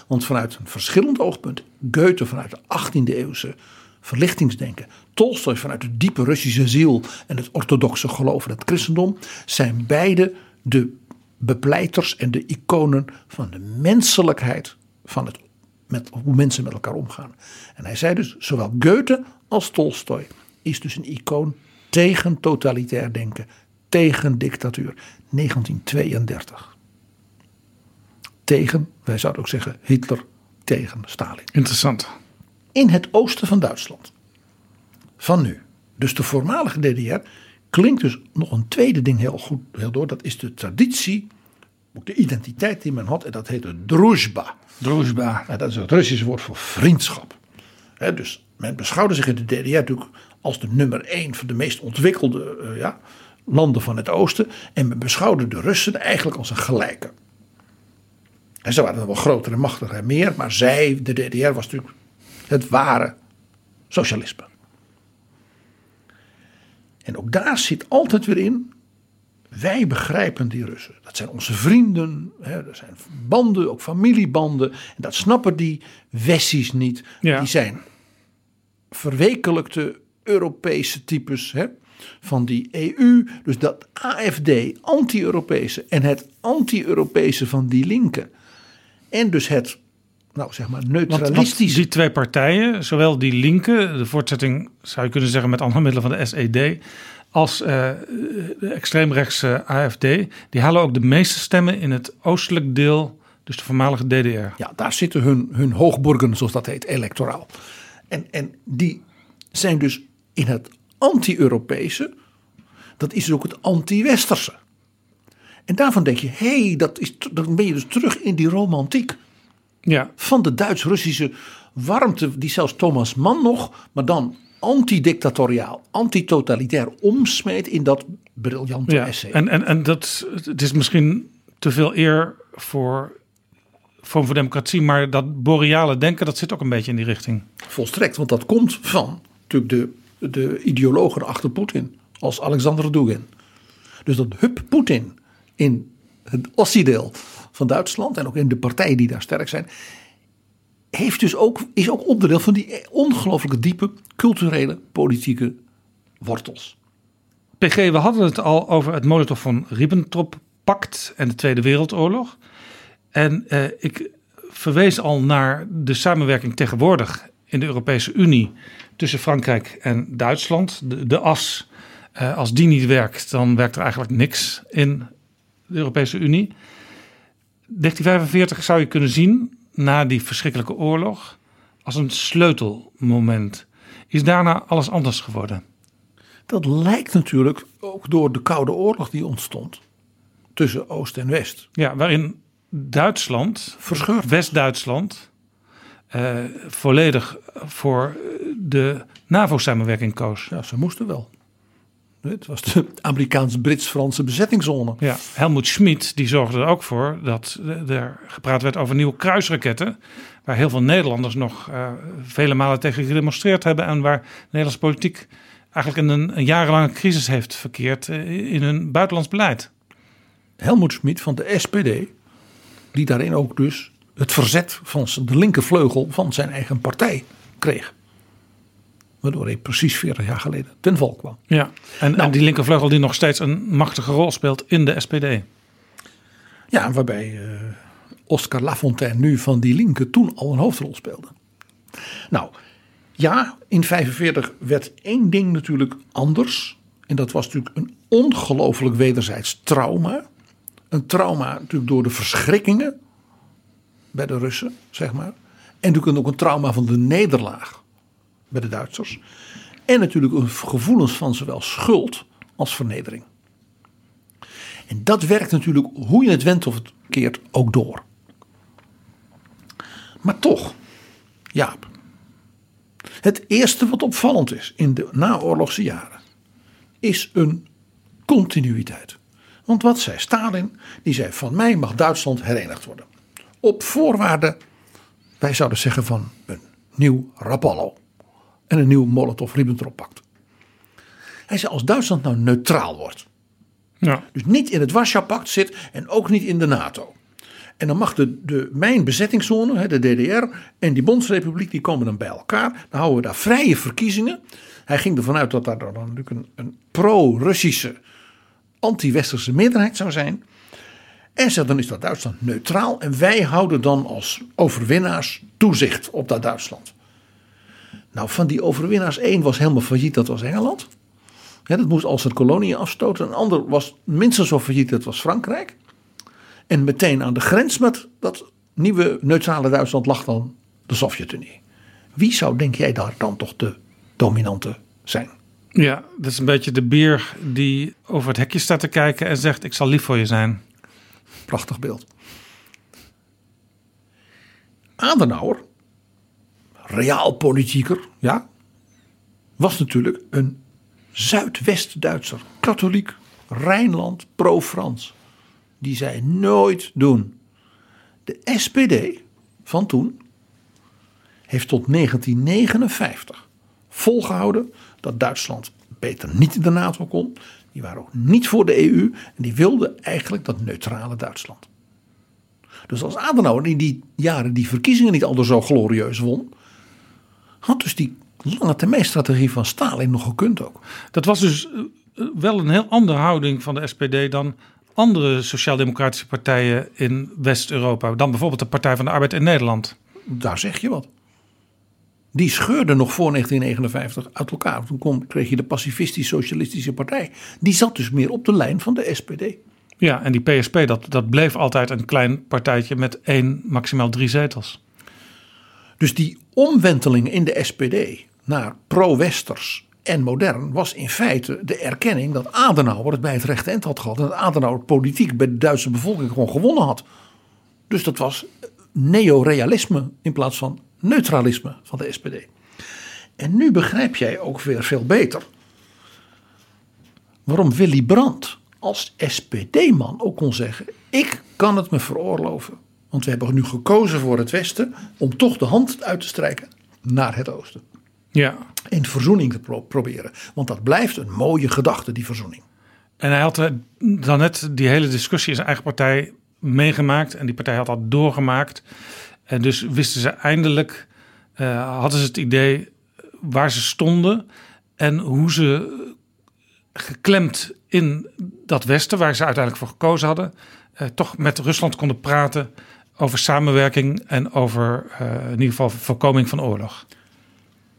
Want vanuit een verschillend oogpunt, Goethe vanuit de 18e eeuwse verlichtingsdenken, Tolstoj vanuit de diepe Russische ziel en het orthodoxe geloof en het christendom, zijn beide de bepleiters en de iconen van de menselijkheid van het, met, hoe mensen met elkaar omgaan. En hij zei dus, zowel Goethe als Tolstoj is dus een icoon tegen totalitair denken, tegen dictatuur. 1932. Tegen, wij zouden ook zeggen, Hitler tegen Stalin. Interessant. In het oosten van Duitsland. Van nu. Dus de voormalige DDR klinkt dus nog een tweede ding heel goed heel door. Dat is de traditie, ook de identiteit die men had. En dat heet de druzhba. Druzhba. Ja, dat is het Russische woord voor vriendschap. He, dus men beschouwde zich in de DDR natuurlijk als de nummer één van de meest ontwikkelde uh, ja, landen van het oosten. En men beschouwde de Russen eigenlijk als een gelijke. En ze waren wel groter en machtiger en meer. Maar zij, de DDR, was natuurlijk het ware socialisme. En ook daar zit altijd weer in. Wij begrijpen die Russen. Dat zijn onze vrienden. Hè, dat zijn banden, ook familiebanden. En dat snappen die Wessies niet. Ja. Die zijn verwekelijkte Europese types hè, van die EU. Dus dat AFD, anti-Europese. En het anti-Europese van die linken. En dus het nou zeg maar neutralistisch. want die twee partijen, zowel die linken, de voortzetting zou je kunnen zeggen met andere middelen van de SED, als eh, de extreemrechtse AFD, die halen ook de meeste stemmen in het oostelijk deel, dus de voormalige DDR. Ja, daar zitten hun, hun hoogborgen, zoals dat heet, electoraal. En, en die zijn dus in het anti-Europese, dat is dus ook het anti-Westerse. En daarvan denk je, hé, hey, dat is, dan ben je dus terug in die romantiek. Ja. Van de Duits-Russische warmte, die zelfs Thomas Mann nog, maar dan antidictatoriaal, antitotalitair omsmeet in dat briljante Ja, essay. en, en, en dat, het is misschien te veel eer voor Vorm voor Democratie, maar dat boreale denken, dat zit ook een beetje in die richting. Volstrekt, want dat komt van natuurlijk de, de ideologen achter Poetin, als Alexander Dugin. Dus dat hup Poetin in het Ossi-deel van Duitsland en ook in de partijen die daar sterk zijn, heeft dus ook, is ook onderdeel van die ongelooflijke diepe culturele politieke wortels. PG, we hadden het al over het Molotov van Ribbentrop-pact en de Tweede Wereldoorlog. En eh, ik verwees al naar de samenwerking tegenwoordig in de Europese Unie tussen Frankrijk en Duitsland. De, de as, eh, als die niet werkt, dan werkt er eigenlijk niks in de Europese Unie. 1945 zou je kunnen zien, na die verschrikkelijke oorlog, als een sleutelmoment. Is daarna alles anders geworden? Dat lijkt natuurlijk ook door de Koude Oorlog die ontstond tussen Oost en West. Ja, waarin Duitsland, Verscheurd. West-Duitsland, eh, volledig voor de NAVO-samenwerking koos. Ja, ze moesten wel. Het was de Amerikaans-Brits-Franse bezettingszone. Ja, Helmoet Schmid die zorgde er ook voor dat er gepraat werd over nieuwe kruisraketten. Waar heel veel Nederlanders nog uh, vele malen tegen gedemonstreerd hebben. En waar Nederlandse politiek eigenlijk in een, een jarenlange crisis heeft verkeerd uh, in hun buitenlands beleid. Helmoet Schmid van de SPD, die daarin ook dus het verzet van de linkervleugel van zijn eigen partij kreeg. Waardoor hij precies 40 jaar geleden ten val kwam. Ja, en, nou, en die linkervleugel die nog steeds een machtige rol speelt in de SPD. Ja, waarbij uh, Oscar Lafontaine nu van die linker toen al een hoofdrol speelde. Nou, ja, in 45 werd één ding natuurlijk anders. En dat was natuurlijk een ongelooflijk wederzijds trauma. Een trauma natuurlijk door de verschrikkingen bij de Russen, zeg maar. En natuurlijk ook een trauma van de nederlaag bij de Duitsers. En natuurlijk een gevoelens van zowel schuld als vernedering. En dat werkt natuurlijk, hoe je het wendt of het keert, ook door. Maar toch, Jaap. Het eerste wat opvallend is in de naoorlogse jaren, is een continuïteit. Want wat zei Stalin? Die zei: Van mij mag Duitsland herenigd worden. Op voorwaarde, wij zouden zeggen, van een nieuw Rapallo en een nieuw Molotov-Ribbentrop-pact. Hij zei: Als Duitsland nou neutraal wordt, ja. dus niet in het Warschau-pact zit en ook niet in de NATO. En dan mag de, de, mijn bezettingszone, de DDR en die Bondsrepubliek, die komen dan bij elkaar. Dan houden we daar vrije verkiezingen. Hij ging ervan uit dat daar dan natuurlijk een, een pro-Russische, anti-westerse meerderheid zou zijn. En zei, dan is dat Duitsland neutraal. En wij houden dan als overwinnaars toezicht op dat Duitsland. Nou, van die overwinnaars één was helemaal failliet, dat was Engeland. Dat moest als een kolonie afstoten. Een ander was minstens zo failliet, dat was Frankrijk. En meteen aan de grens met dat nieuwe neutrale Duitsland lag dan de Sovjet-Unie. Wie zou, denk jij, daar dan toch de dominante zijn? Ja, dat is een beetje de beer die over het hekje staat te kijken en zegt: Ik zal lief voor je zijn. Prachtig beeld. Adenauer, realpolitieker, ja, was natuurlijk een Zuidwest-Duitser, katholiek, Rijnland, pro-Frans. Die zei nooit doen. De SPD van toen heeft tot 1959 volgehouden dat Duitsland beter niet in de NATO kon. Die waren ook niet voor de EU en die wilden eigenlijk dat neutrale Duitsland. Dus als Adenauer in die jaren die verkiezingen niet al zo glorieus won, had dus die lange termijn strategie van Stalin nog gekund ook. Dat was dus wel een heel andere houding van de SPD dan andere sociaal-democratische partijen in West-Europa. Dan bijvoorbeeld de Partij van de Arbeid in Nederland. Daar zeg je wat. Die scheurde nog voor 1959 uit elkaar. Toen kon, kreeg je de pacifistisch-socialistische partij. Die zat dus meer op de lijn van de SPD. Ja, en die PSP, dat, dat bleef altijd een klein partijtje met één, maximaal drie zetels. Dus die omwenteling in de SPD naar pro-westers en modern was in feite de erkenning dat Adenauer het bij het rechte eind had gehad. En dat Adenauer politiek bij de Duitse bevolking gewoon gewonnen had. Dus dat was neorealisme in plaats van neutralisme van de SPD. En nu begrijp jij ook weer veel beter waarom Willy Brandt als SPD-man ook kon zeggen: Ik kan het me veroorloven. Want we hebben nu gekozen voor het Westen om toch de hand uit te strijken naar het Oosten. Ja. In verzoening te pro proberen. Want dat blijft een mooie gedachte, die verzoening. En hij had dan net die hele discussie in zijn eigen partij meegemaakt. En die partij had dat doorgemaakt. En dus wisten ze eindelijk, uh, hadden ze het idee waar ze stonden en hoe ze geklemd in dat Westen, waar ze uiteindelijk voor gekozen hadden, uh, toch met Rusland konden praten over samenwerking en over uh, in ieder geval voorkoming van oorlog.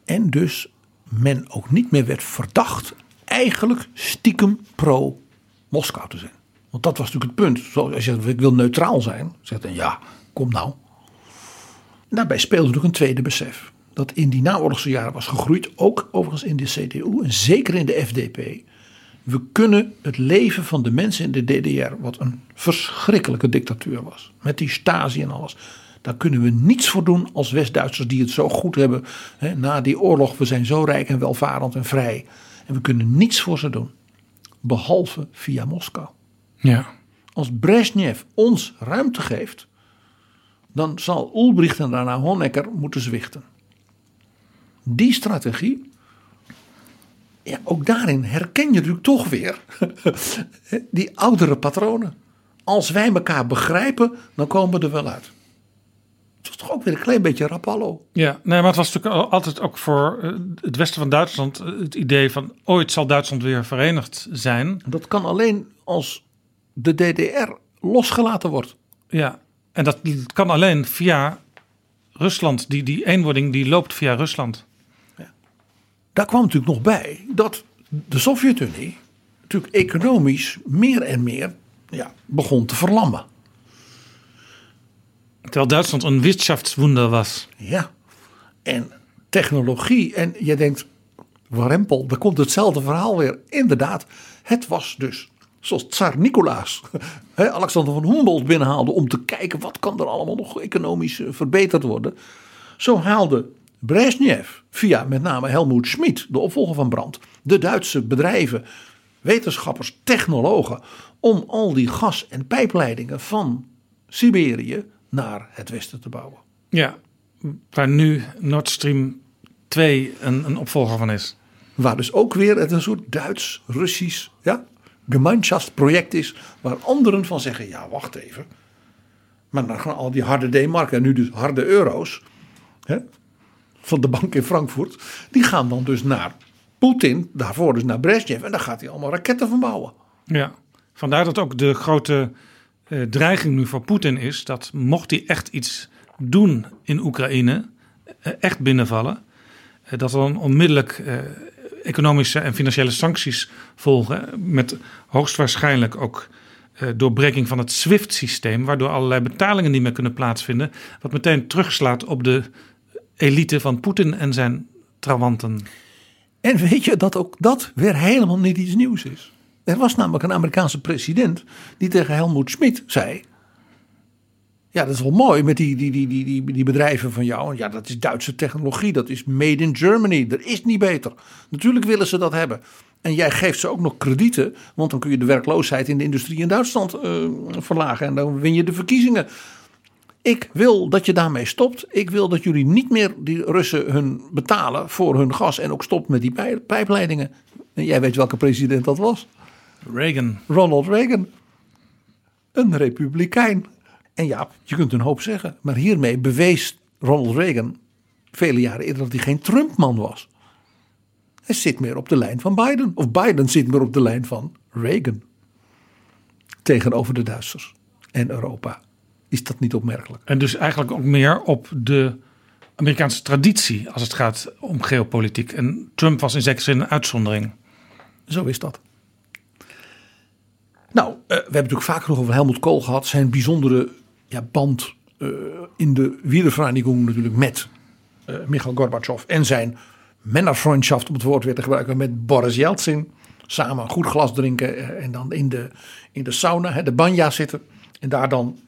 En dus men ook niet meer werd verdacht eigenlijk stiekem pro-Moskou te zijn. Want dat was natuurlijk het punt. Als je zegt, ik wil neutraal zijn, zegt dan ja, kom nou. Daarbij speelde natuurlijk een tweede besef. Dat in die naoorlogse jaren was gegroeid, ook overigens in de CDU en zeker in de FDP. We kunnen het leven van de mensen in de DDR, wat een verschrikkelijke dictatuur was, met die Stasi en alles. Daar kunnen we niets voor doen als West-Duitsers die het zo goed hebben. Hè, na die oorlog, we zijn zo rijk en welvarend en vrij. En we kunnen niets voor ze doen. Behalve via Moskou. Ja. Als Brezhnev ons ruimte geeft, dan zal Ulbricht en daarna Honecker moeten zwichten. Die strategie, ja, ook daarin herken je natuurlijk toch weer die oudere patronen. Als wij elkaar begrijpen, dan komen we er wel uit. Het was toch ook weer een klein beetje rapallo. Ja, nee, maar het was natuurlijk altijd ook voor eh, het westen van Duitsland eh, het idee van ooit zal Duitsland weer verenigd zijn. Dat kan alleen als de DDR losgelaten wordt. Ja, en dat kan alleen via Rusland. Die, die eenwording die loopt via Rusland. Daar kwam natuurlijk nog bij dat de Sovjet-Unie natuurlijk economisch meer en meer ja, begon te verlammen. Terwijl Duitsland een wirtschaftswunder was. Ja, en technologie. En je denkt, warempel, daar komt hetzelfde verhaal weer. Inderdaad, het was dus zoals Tsar Nicolaas Alexander van Humboldt binnenhaalde om te kijken wat kan er allemaal nog economisch eh, verbeterd worden. Zo haalde Brezhnev via met name Helmoet Schmid, de opvolger van Brandt, de Duitse bedrijven, wetenschappers, technologen, om al die gas- en pijpleidingen van Siberië naar het westen te bouwen. Ja, waar nu Nord Stream 2 een, een opvolger van is. Waar dus ook weer het een soort Duits-Russisch ja, gemeenschapsproject is. Waar anderen van zeggen, ja wacht even. Maar dan gaan al die harde D-marken en nu dus harde euro's. Hè, van de bank in Frankfurt. Die gaan dan dus naar Poetin. Daarvoor dus naar Brezhnev. En daar gaat hij allemaal raketten van bouwen. Ja, vandaar dat ook de grote eh, dreiging nu voor Poetin is. Dat mocht hij echt iets doen in Oekraïne. Eh, echt binnenvallen. Eh, dat dan onmiddellijk economische en financiële sancties volgen. Met hoogstwaarschijnlijk ook doorbreking van het SWIFT-systeem, waardoor allerlei betalingen niet meer kunnen plaatsvinden. Wat meteen terugslaat op de elite van Poetin en zijn trawanten. En weet je dat ook dat weer helemaal niet iets nieuws is? Er was namelijk een Amerikaanse president die tegen Helmut Schmidt zei: ja, dat is wel mooi met die, die, die, die, die, die bedrijven van jou. Ja, dat is Duitse technologie. Dat is made in Germany. Er is niet beter. Natuurlijk willen ze dat hebben. En jij geeft ze ook nog kredieten. Want dan kun je de werkloosheid in de industrie in Duitsland uh, verlagen. En dan win je de verkiezingen. Ik wil dat je daarmee stopt. Ik wil dat jullie niet meer die Russen hun betalen voor hun gas. En ook stopt met die pijp pijpleidingen. En jij weet welke president dat was? Reagan. Ronald Reagan. Een republikein. En ja, je kunt een hoop zeggen. Maar hiermee bewees Ronald Reagan vele jaren eerder dat hij geen Trump-man was. Hij zit meer op de lijn van Biden. Of Biden zit meer op de lijn van Reagan. Tegenover de Duitsers en Europa. Is dat niet opmerkelijk? En dus eigenlijk ook meer op de Amerikaanse traditie als het gaat om geopolitiek. En Trump was in zekere zin een uitzondering. Zo is dat. Nou, uh, we hebben natuurlijk vaak nog over Helmut Kool gehad. Zijn bijzondere ja, band uh, in de wiedervereinigung natuurlijk met uh, Michail Gorbachev. En zijn männerfreundschaft, om het woord weer te gebruiken, met Boris Yeltsin. Samen een goed glas drinken en dan in de, in de sauna, hè, de banja zitten. En daar dan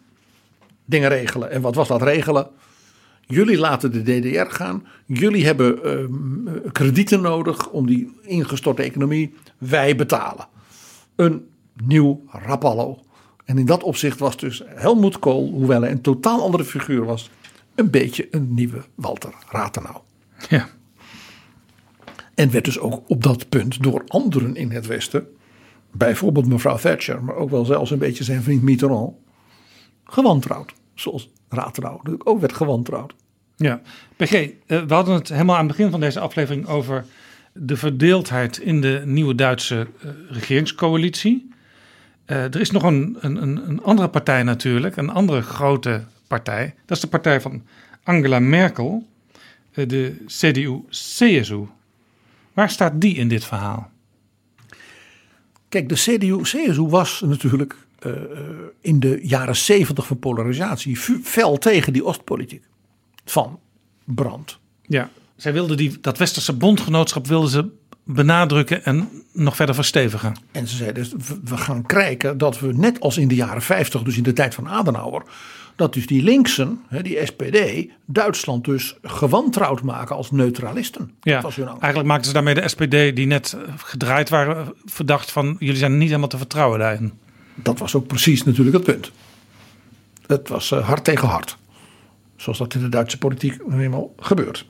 dingen regelen. En wat was dat regelen? Jullie laten de DDR gaan. Jullie hebben uh, kredieten nodig om die ingestorte economie. Wij betalen. Een nieuw Rapallo. En in dat opzicht was dus Helmut Kool, hoewel hij een totaal andere figuur was, een beetje een nieuwe Walter Rathenau. Ja. En werd dus ook op dat punt door anderen in het Westen, bijvoorbeeld mevrouw Thatcher, maar ook wel zelfs een beetje zijn vriend Mitterrand, gewantrouwd. Zoals Rathenau natuurlijk ook werd gewantrouwd. Ja, PG, eh, we hadden het helemaal aan het begin van deze aflevering over de verdeeldheid in de nieuwe Duitse eh, regeringscoalitie. Eh, er is nog een, een, een andere partij natuurlijk, een andere grote partij. Dat is de partij van Angela Merkel, de CDU-CSU. Waar staat die in dit verhaal? Kijk, de CDU-CSU was natuurlijk uh, in de jaren zeventig van polarisatie fel tegen die Oostpolitiek van Brand. Ja, zij wilden die, dat westerse bondgenootschap wilden ze benadrukken en nog verder verstevigen. En ze zeiden, dus, we gaan kijken dat we net als in de jaren 50, dus in de tijd van Adenauer, dat dus die linksen, die SPD, Duitsland dus gewantrouwd maken als neutralisten. Ja, eigenlijk maakten ze daarmee de SPD, die net gedraaid waren, verdacht van jullie zijn niet helemaal te vertrouwen daarin. Dat was ook precies natuurlijk het punt. Het was uh, hard tegen hard. Zoals dat in de Duitse politiek nu eenmaal gebeurt.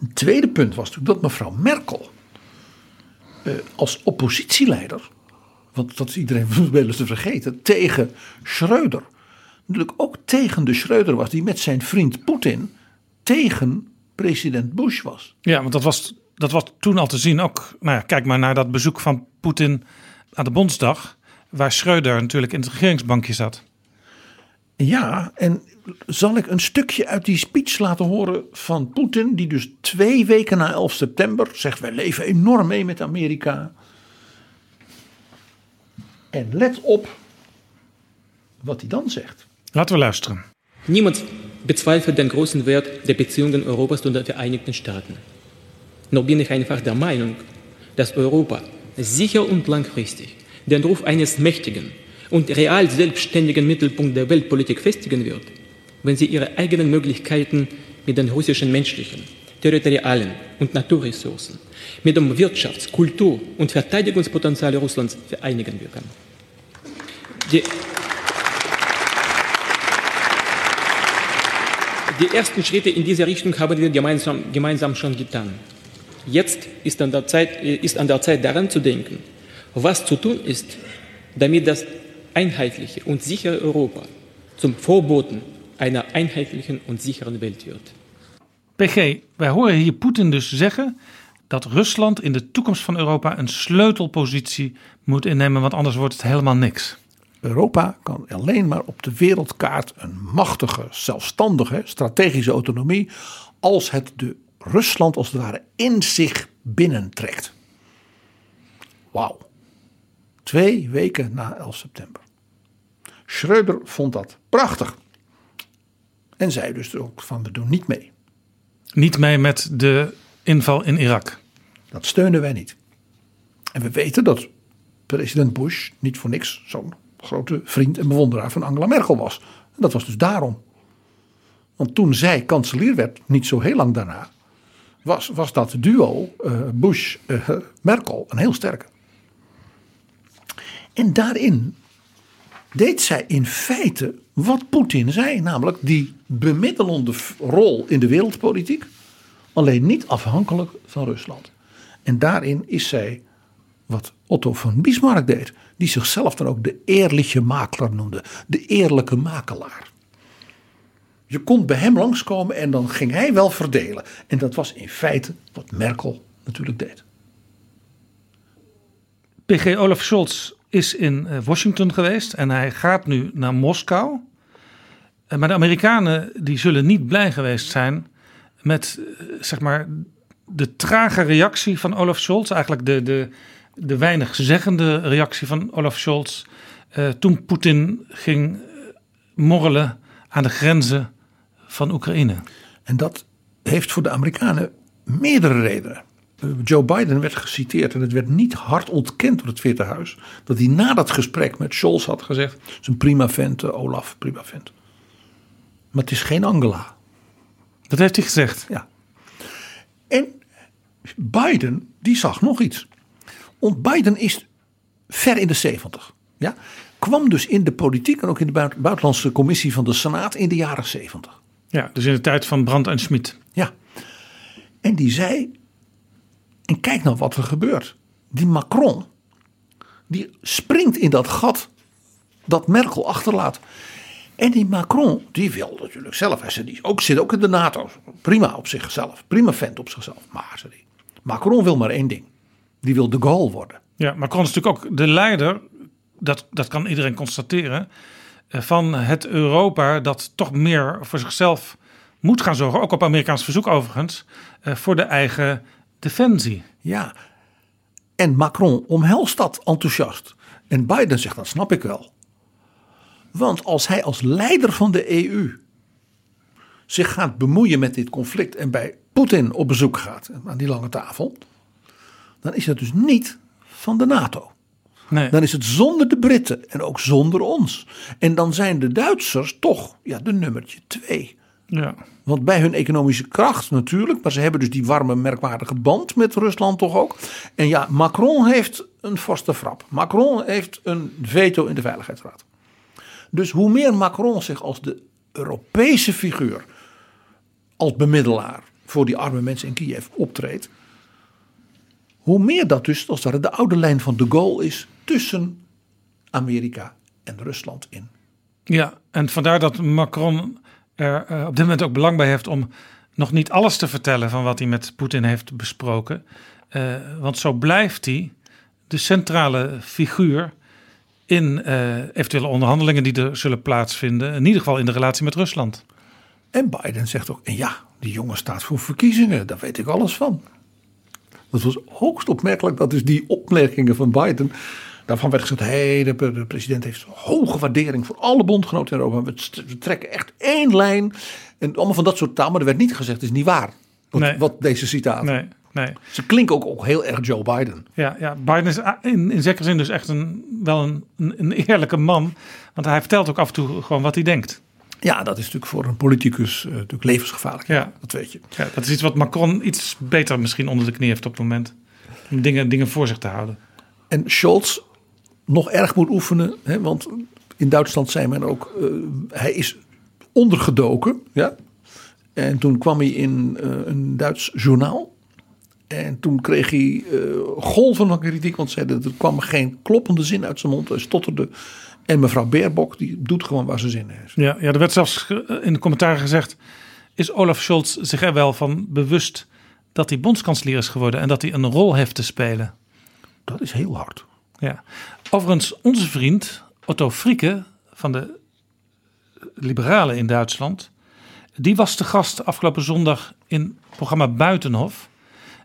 Een tweede punt was natuurlijk dat mevrouw Merkel uh, als oppositieleider, want dat is iedereen wel eens te vergeten, tegen Schreuder. Natuurlijk ook tegen de Schreuder was, die met zijn vriend Poetin tegen president Bush was. Ja, want dat was, dat was toen al te zien ook. Nou ja, kijk maar naar dat bezoek van Poetin aan de Bondsdag, waar Schreuder natuurlijk in het regeringsbankje zat. Ja, en zal ik een stukje uit die speech laten horen van Poetin, die dus twee weken na 11 september zegt: Wij leven enorm mee met Amerika. En let op wat hij dan zegt. Laten we luisteren. Niemand bezweifelt den großen Wert der Beziehungen Europas und der Vereinigten Staaten. Nur bin ich einfach der Meinung, dass Europa sicher und langfristig den Ruf eines mächtigen und real selbstständigen Mittelpunkt der Weltpolitik festigen wird, wenn sie ihre eigenen Möglichkeiten mit den russischen menschlichen, territorialen und Naturressourcen, mit dem Wirtschafts-, Kultur- und Verteidigungspotenzial Russlands vereinigen wird. Die, die ersten Schritte in diese Richtung haben wir gemeinsam, gemeinsam schon getan. Jetzt ist an, der Zeit, ist an der Zeit daran zu denken, was zu tun ist, damit das einheitliche und sichere Europa zum Vorboten einer einheitlichen und sicheren Welt wird. PG, wij horen hier Poetin dus zeggen dat Rusland in de toekomst van Europa een sleutelpositie moet innemen, want anders wordt het helemaal niks. Europa kan alleen maar op de wereldkaart een machtige, zelfstandige, strategische autonomie als het de Rusland als het ware in zich binnentrekt. Wauw. Twee weken na 11 september. Schreuder vond dat prachtig. En zei dus ook van we doen niet mee. Niet mee met de inval in Irak. Dat steunen wij niet. En we weten dat president Bush niet voor niks zo'n grote vriend en bewonderaar van Angela Merkel was. En dat was dus daarom. Want toen zij kanselier werd, niet zo heel lang daarna, was, was dat duo uh, Bush-Merkel een heel sterke. En daarin deed zij in feite wat Poetin zei, namelijk die bemiddelende rol in de wereldpolitiek, alleen niet afhankelijk van Rusland. En daarin is zij wat Otto van Bismarck deed, die zichzelf dan ook de eerlijke makelaar noemde, de eerlijke makelaar. Je kon bij hem langskomen en dan ging hij wel verdelen. En dat was in feite wat Merkel natuurlijk deed. PG Olaf Scholz is in eh, Washington geweest en hij gaat nu naar Moskou. Eh, maar de Amerikanen die zullen niet blij geweest zijn met eh, zeg maar de trage reactie van Olaf Scholz. Eigenlijk de, de, de weinig zeggende reactie van Olaf Scholz. Toen Poetin ging morrelen aan de grenzen van Oekraïne. En dat heeft voor de Amerikanen meerdere redenen. Joe Biden werd geciteerd en het werd niet hard ontkend door het Witte Huis. Dat hij na dat gesprek met Scholz had gezegd: Het is een prima vent, Olaf, prima vent. Maar het is geen Angela. Dat heeft hij gezegd. Ja. En Biden, die zag nog iets. Want Biden is ver in de zeventig. Ja? Kwam dus in de politiek en ook in de buitenlandse commissie van de Senaat in de jaren zeventig. Ja, dus in de tijd van Brandt en Schmid. Ja. En die zei, en kijk nou wat er gebeurt. Die Macron, die springt in dat gat dat Merkel achterlaat. En die Macron, die wil natuurlijk zelf. Hij ook, zit ook in de NATO. Prima op zichzelf. Prima vent op zichzelf. Maar hij, Macron wil maar één ding. Die wil de Gaulle worden. Ja, Macron is natuurlijk ook de leider, dat, dat kan iedereen constateren, eh, van het Europa dat toch meer voor zichzelf moet gaan zorgen, ook op Amerikaans verzoek overigens, eh, voor de eigen defensie. Ja, en Macron omhelst dat enthousiast. En Biden zegt, dat snap ik wel. Want als hij als leider van de EU zich gaat bemoeien met dit conflict en bij Poetin op bezoek gaat aan die lange tafel, dan is het dus niet van de NATO. Nee. Dan is het zonder de Britten en ook zonder ons. En dan zijn de Duitsers toch ja, de nummertje twee. Ja. Want bij hun economische kracht natuurlijk, maar ze hebben dus die warme, merkwaardige band met Rusland toch ook. En ja, Macron heeft een vaste frap. Macron heeft een veto in de Veiligheidsraad. Dus hoe meer Macron zich als de Europese figuur, als bemiddelaar voor die arme mensen in Kiev optreedt, hoe meer dat dus als het de oude lijn van de Gaulle is tussen Amerika en Rusland in. Ja, en vandaar dat Macron er eh, op dit moment ook belang bij heeft om nog niet alles te vertellen van wat hij met Poetin heeft besproken. Uh, want zo blijft hij de centrale figuur in uh, eventuele onderhandelingen die er zullen plaatsvinden. In ieder geval in de relatie met Rusland. En Biden zegt ook: ja, die jongen staat voor verkiezingen, daar weet ik alles van. Dat was hoogst opmerkelijk dat dus die opmerkingen van Biden. Daarvan werd gezegd: hé, hey, de, de, president heeft hoge waardering voor alle bondgenoten in Europa. We, we, trekken echt één lijn. En allemaal van dat soort taal. Maar er werd niet gezegd: het is niet waar. Wat, nee. wat deze citaten. Nee, nee. Ze klinken ook, ook heel erg Joe Biden. Ja, ja Biden is in, in zekere zin dus echt een, wel een, een, eerlijke man. Want hij vertelt ook af en toe gewoon wat hij denkt. Ja, dat is natuurlijk voor een politicus uh, natuurlijk levensgevaarlijk. Ja. Dat weet je. Ja, dat is iets wat Macron iets beter misschien onder de knie heeft op het moment. Om dingen, dingen voor zich te houden. En Scholz nog erg moet oefenen. Hè, want in Duitsland zei men ook, uh, hij is ondergedoken. Ja? En toen kwam hij in uh, een Duits journaal. En toen kreeg hij uh, golven van kritiek. Want zeiden, er kwam geen kloppende zin uit zijn mond. Hij stotterde. En mevrouw Baerbock, die doet gewoon waar ze zin in heeft. Ja, ja, er werd zelfs in de commentaar gezegd... is Olaf Scholz zich er wel van bewust dat hij bondskanselier is geworden... en dat hij een rol heeft te spelen? Dat is heel hard. Ja. Overigens, onze vriend Otto Frieke van de Liberalen in Duitsland... die was te gast afgelopen zondag in het programma Buitenhof...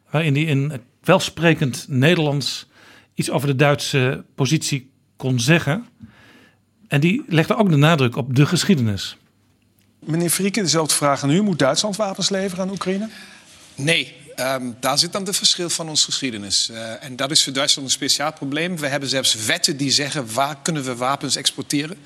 waarin hij in welsprekend Nederlands iets over de Duitse positie kon zeggen... En die legde ook de nadruk op de geschiedenis. Meneer Frieken, dezelfde vraag aan u. Moet Duitsland wapens leveren aan Oekraïne? Nee, um, daar zit dan het verschil van onze geschiedenis. Uh, en dat is voor Duitsland een speciaal probleem. We hebben zelfs wetten die zeggen waar kunnen we wapens exporteren.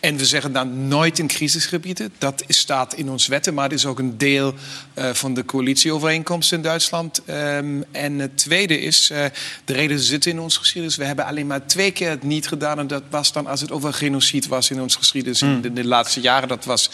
En we zeggen dan nooit in crisisgebieden. Dat staat in ons wetten, maar het is ook een deel uh, van de coalitieovereenkomst in Duitsland. Um, en het tweede is, uh, de reden zit in onze geschiedenis. We hebben alleen maar twee keer het niet gedaan. En dat was dan als het over genocide was in onze geschiedenis Hmm. in de, de laatste jaren. Dat was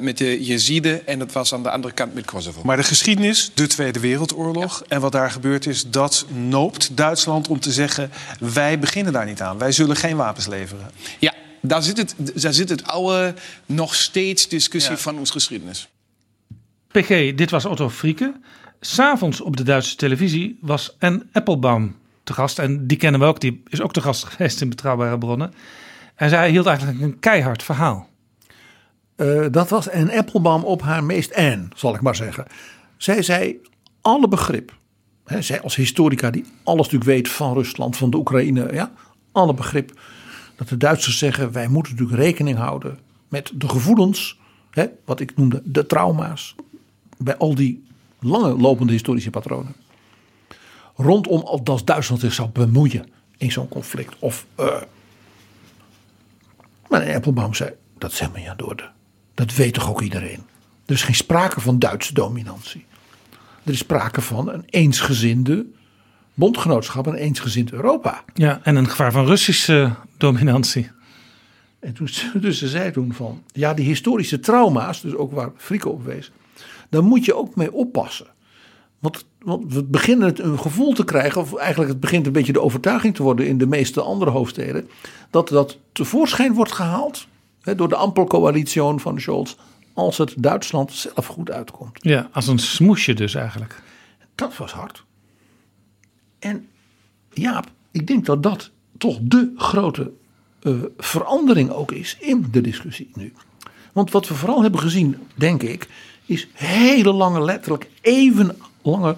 met de Jeziden en dat was aan de andere kant met Kosovo. Maar de geschiedenis, de Tweede Wereldoorlog en wat daar gebeurd is, dat noopt Duitsland om te zeggen: wij beginnen daar niet aan. Wij zullen geen wapens leveren. Ja, daar zit het, daar zit het oude, nog steeds discussie Ja. van onze geschiedenis. PG, dit was Otto Frieke. S'avonds op de Duitse televisie was Anne Applebaum te gast. En die kennen we ook, die is ook te gast geweest in Betrouwbare Bronnen. En zij hield eigenlijk een keihard verhaal. Uh, dat was een Applebaum op haar meest Anne, zal ik maar zeggen. Zij zei alle begrip. Hè, zij als historica die alles natuurlijk weet van Rusland, van de Oekraïne. Ja, alle begrip. Dat de Duitsers zeggen wij moeten natuurlijk rekening houden met de gevoelens. Hè, wat ik noemde de trauma's. Bij al die lange lopende historische patronen. Rondom als Duitsland zich zou bemoeien in zo'n conflict. Of, uh, maar Applebaum zei dat is helemaal niet aan de. Dat weet toch ook iedereen. Er is geen sprake van Duitse dominantie. Er is sprake van een eensgezinde bondgenootschap, een eensgezind Europa. Ja, en een gevaar van Russische dominantie. En toen, dus ze zei toen van, ja, die historische trauma's, dus ook waar Frieke op wees, daar moet je ook mee oppassen. Want, want we beginnen het een gevoel te krijgen, of eigenlijk het begint een beetje de overtuiging te worden in de meeste andere hoofdsteden, dat dat tevoorschijn wordt gehaald hè, door de Ampelcoalitie van Scholz, als het Duitsland zelf goed uitkomt. Ja, als een smoesje dus eigenlijk. Dat was hard. En Jaap, ik denk dat dat toch de grote eh, verandering ook is in de discussie nu. Want wat we vooral hebben gezien, denk ik, is hele lange, letterlijk even lange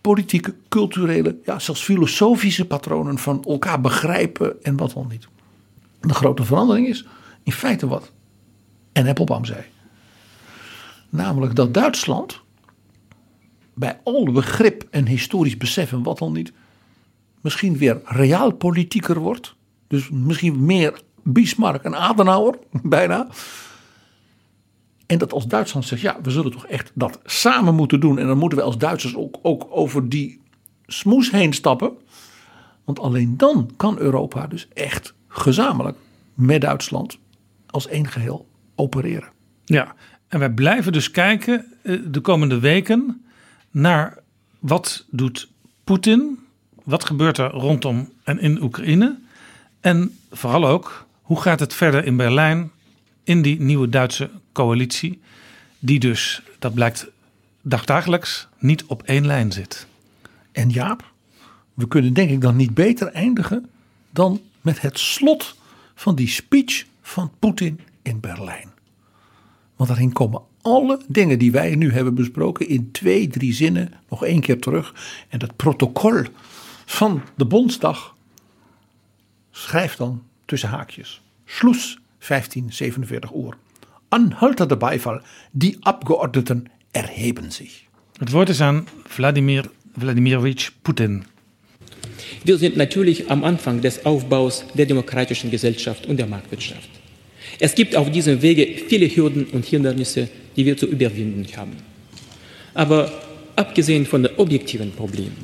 politieke, culturele, ja, zelfs filosofische patronen van elkaar begrijpen en wat dan niet. De grote verandering is in feite wat en Appelbaum zei. Namelijk dat Duitsland bij al begrip en historisch besef en wat dan niet, misschien weer realpolitieker wordt. Dus misschien meer Bismarck en Adenauer, bijna. En dat als Duitsland zegt, ja, we zullen toch echt dat samen moeten doen. En dan moeten we als Duitsers ook, ook over die smoes heen stappen. Want alleen dan kan Europa dus echt gezamenlijk met Duitsland als één geheel opereren. Ja, en wij blijven dus kijken eh, de komende weken naar wat doet Poetin, wat gebeurt er rondom en in Oekraïne en vooral ook hoe gaat het verder in Berlijn in die nieuwe Duitse coalitie, die dus, dat blijkt dagdagelijks, niet op één lijn zit. En Jaap, we kunnen denk ik dan niet beter eindigen dan met het slot van die speech van Poetin in Berlijn. Want daarin komen alle dingen die wij nu hebben besproken in twee, drie zinnen nog één keer terug. En dat protocol van de Bondsdag schrijft dan tussen haakjes. Schluss 1547 uur. Anhaltender Beifall. Die Abgeordneten erheben sich. Het woord is aan Wladimir Wladimirovich Putin. Wir sind natürlich am Anfang des Aufbaus der demokratischen Gesellschaft und der Marktwirtschaft. Es gibt auf diesem Wege viele Hürden und Hindernisse, die wir zu überwinden haben. Aber abgesehen von den objektiven Problemen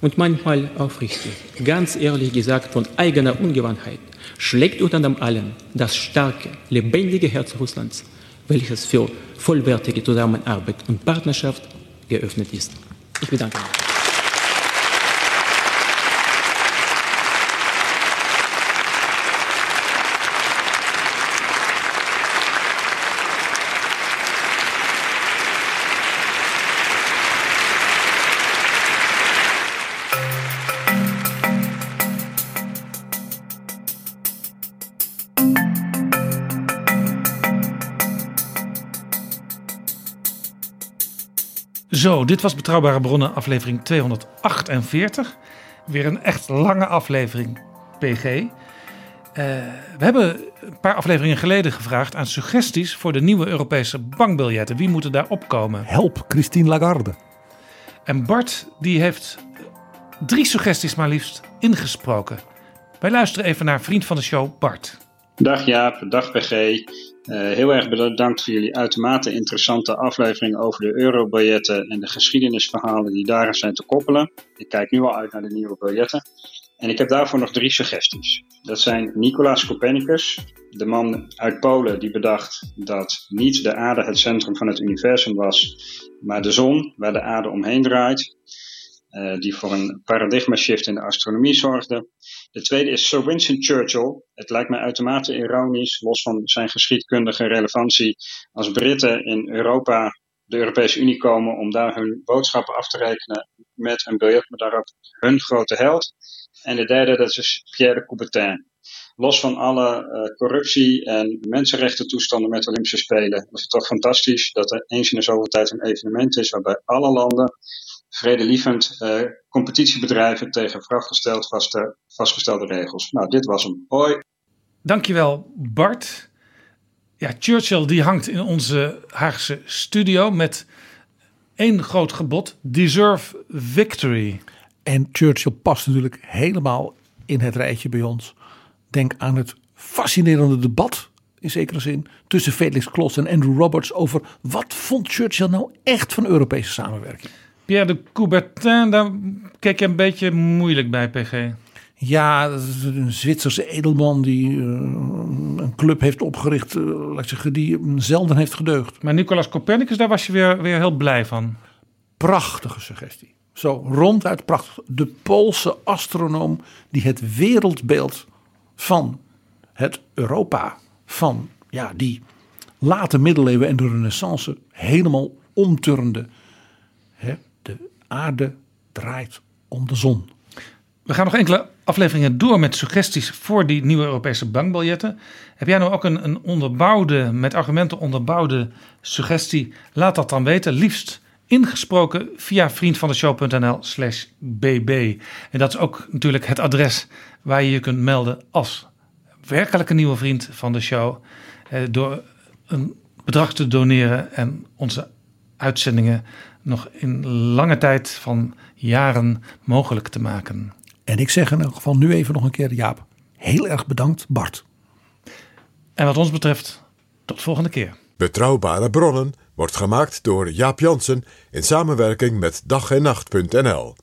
und manchmal aufrichtig, ganz ehrlich gesagt von eigener Ungewandtheit, schlägt unter allem das starke, lebendige Herz Russlands, welches für vollwertige Zusammenarbeit und Partnerschaft geöffnet ist. Ich bedanke mich. Zo, dit was Betrouwbare Bronnen, aflevering 248. Weer een echt lange aflevering, PG. Uh, we hebben een paar afleveringen geleden gevraagd aan suggesties voor de nieuwe Europese bankbiljetten. Wie moet er daar opkomen? Help Christine Lagarde. En Bart die heeft drie suggesties maar liefst ingesproken. Wij luisteren even naar vriend van de show Bart. Dag Jaap, dag PG. Uh, heel erg bedankt voor jullie uitermate interessante aflevering over de eurobiljetten en de geschiedenisverhalen die daaraan zijn te koppelen. Ik kijk nu al uit naar de nieuwe biljetten. En ik heb daarvoor nog drie suggesties. Dat zijn Nicolaas Copernicus, de man uit Polen die bedacht dat niet de aarde het centrum van het universum was, maar de zon waar de aarde omheen draait. Uh, die voor een paradigma shift in de astronomie zorgde. De tweede is Sir Winston Churchill. Het lijkt mij uitermate ironisch, los van zijn geschiedkundige relevantie, als Britten in Europa, de Europese Unie komen om daar hun boodschappen af te rekenen met een biljet met daarop hun grote held. En de derde, dat is Pierre de Coubertin. Los van alle uh, corruptie en mensenrechten toestanden met de Olympische Spelen, is het toch fantastisch dat er eens in de zoveel tijd een evenement is waarbij alle landen vredelievend uh, competitie bedrijven tegen vastgesteld, vaste, vastgestelde regels. Nou, dit was hem. Hoi. Dankjewel Bart. Ja, Churchill die hangt in onze Haagse studio met één groot gebod. Deserve victory. En Churchill past natuurlijk helemaal in het rijtje bij ons. Denk aan het fascinerende debat in zekere zin tussen Felix Klos en Andrew Roberts over wat vond Churchill nou echt van Europese samenwerking. Pierre de Coubertin, daar kijk je een beetje moeilijk bij, PG. Ja, dat is een Zwitserse edelman die uh, een club heeft opgericht, uh, laat ik zeggen, die zelden heeft gedeugd. Maar Nicolaas Copernicus, daar was je weer, weer heel blij van. Prachtige suggestie. Zo ronduit prachtig. De Poolse astronoom die het wereldbeeld van het Europa van ja, die late middeleeuwen en de renaissance helemaal omturende. Hè, de aarde draait om de zon. We gaan nog enkele afleveringen door met suggesties voor die nieuwe Europese bankbiljetten. Heb jij nou ook een, een onderbouwde, met argumenten onderbouwde suggestie? Laat dat dan weten. Liefst ingesproken via vriendvandeshow.nl slash bb. En dat is ook natuurlijk het adres waar je je kunt melden als werkelijke nieuwe vriend van de show. Eh, door een bedrag te doneren en onze uitzendingen nog in lange tijd van jaren mogelijk te maken. En ik zeg in elk geval nu even nog een keer Jaap. Heel erg bedankt Bart. En wat ons betreft, tot volgende keer. Betrouwbare bronnen wordt gemaakt door Jaap Jansen in samenwerking met dag en nacht.nl.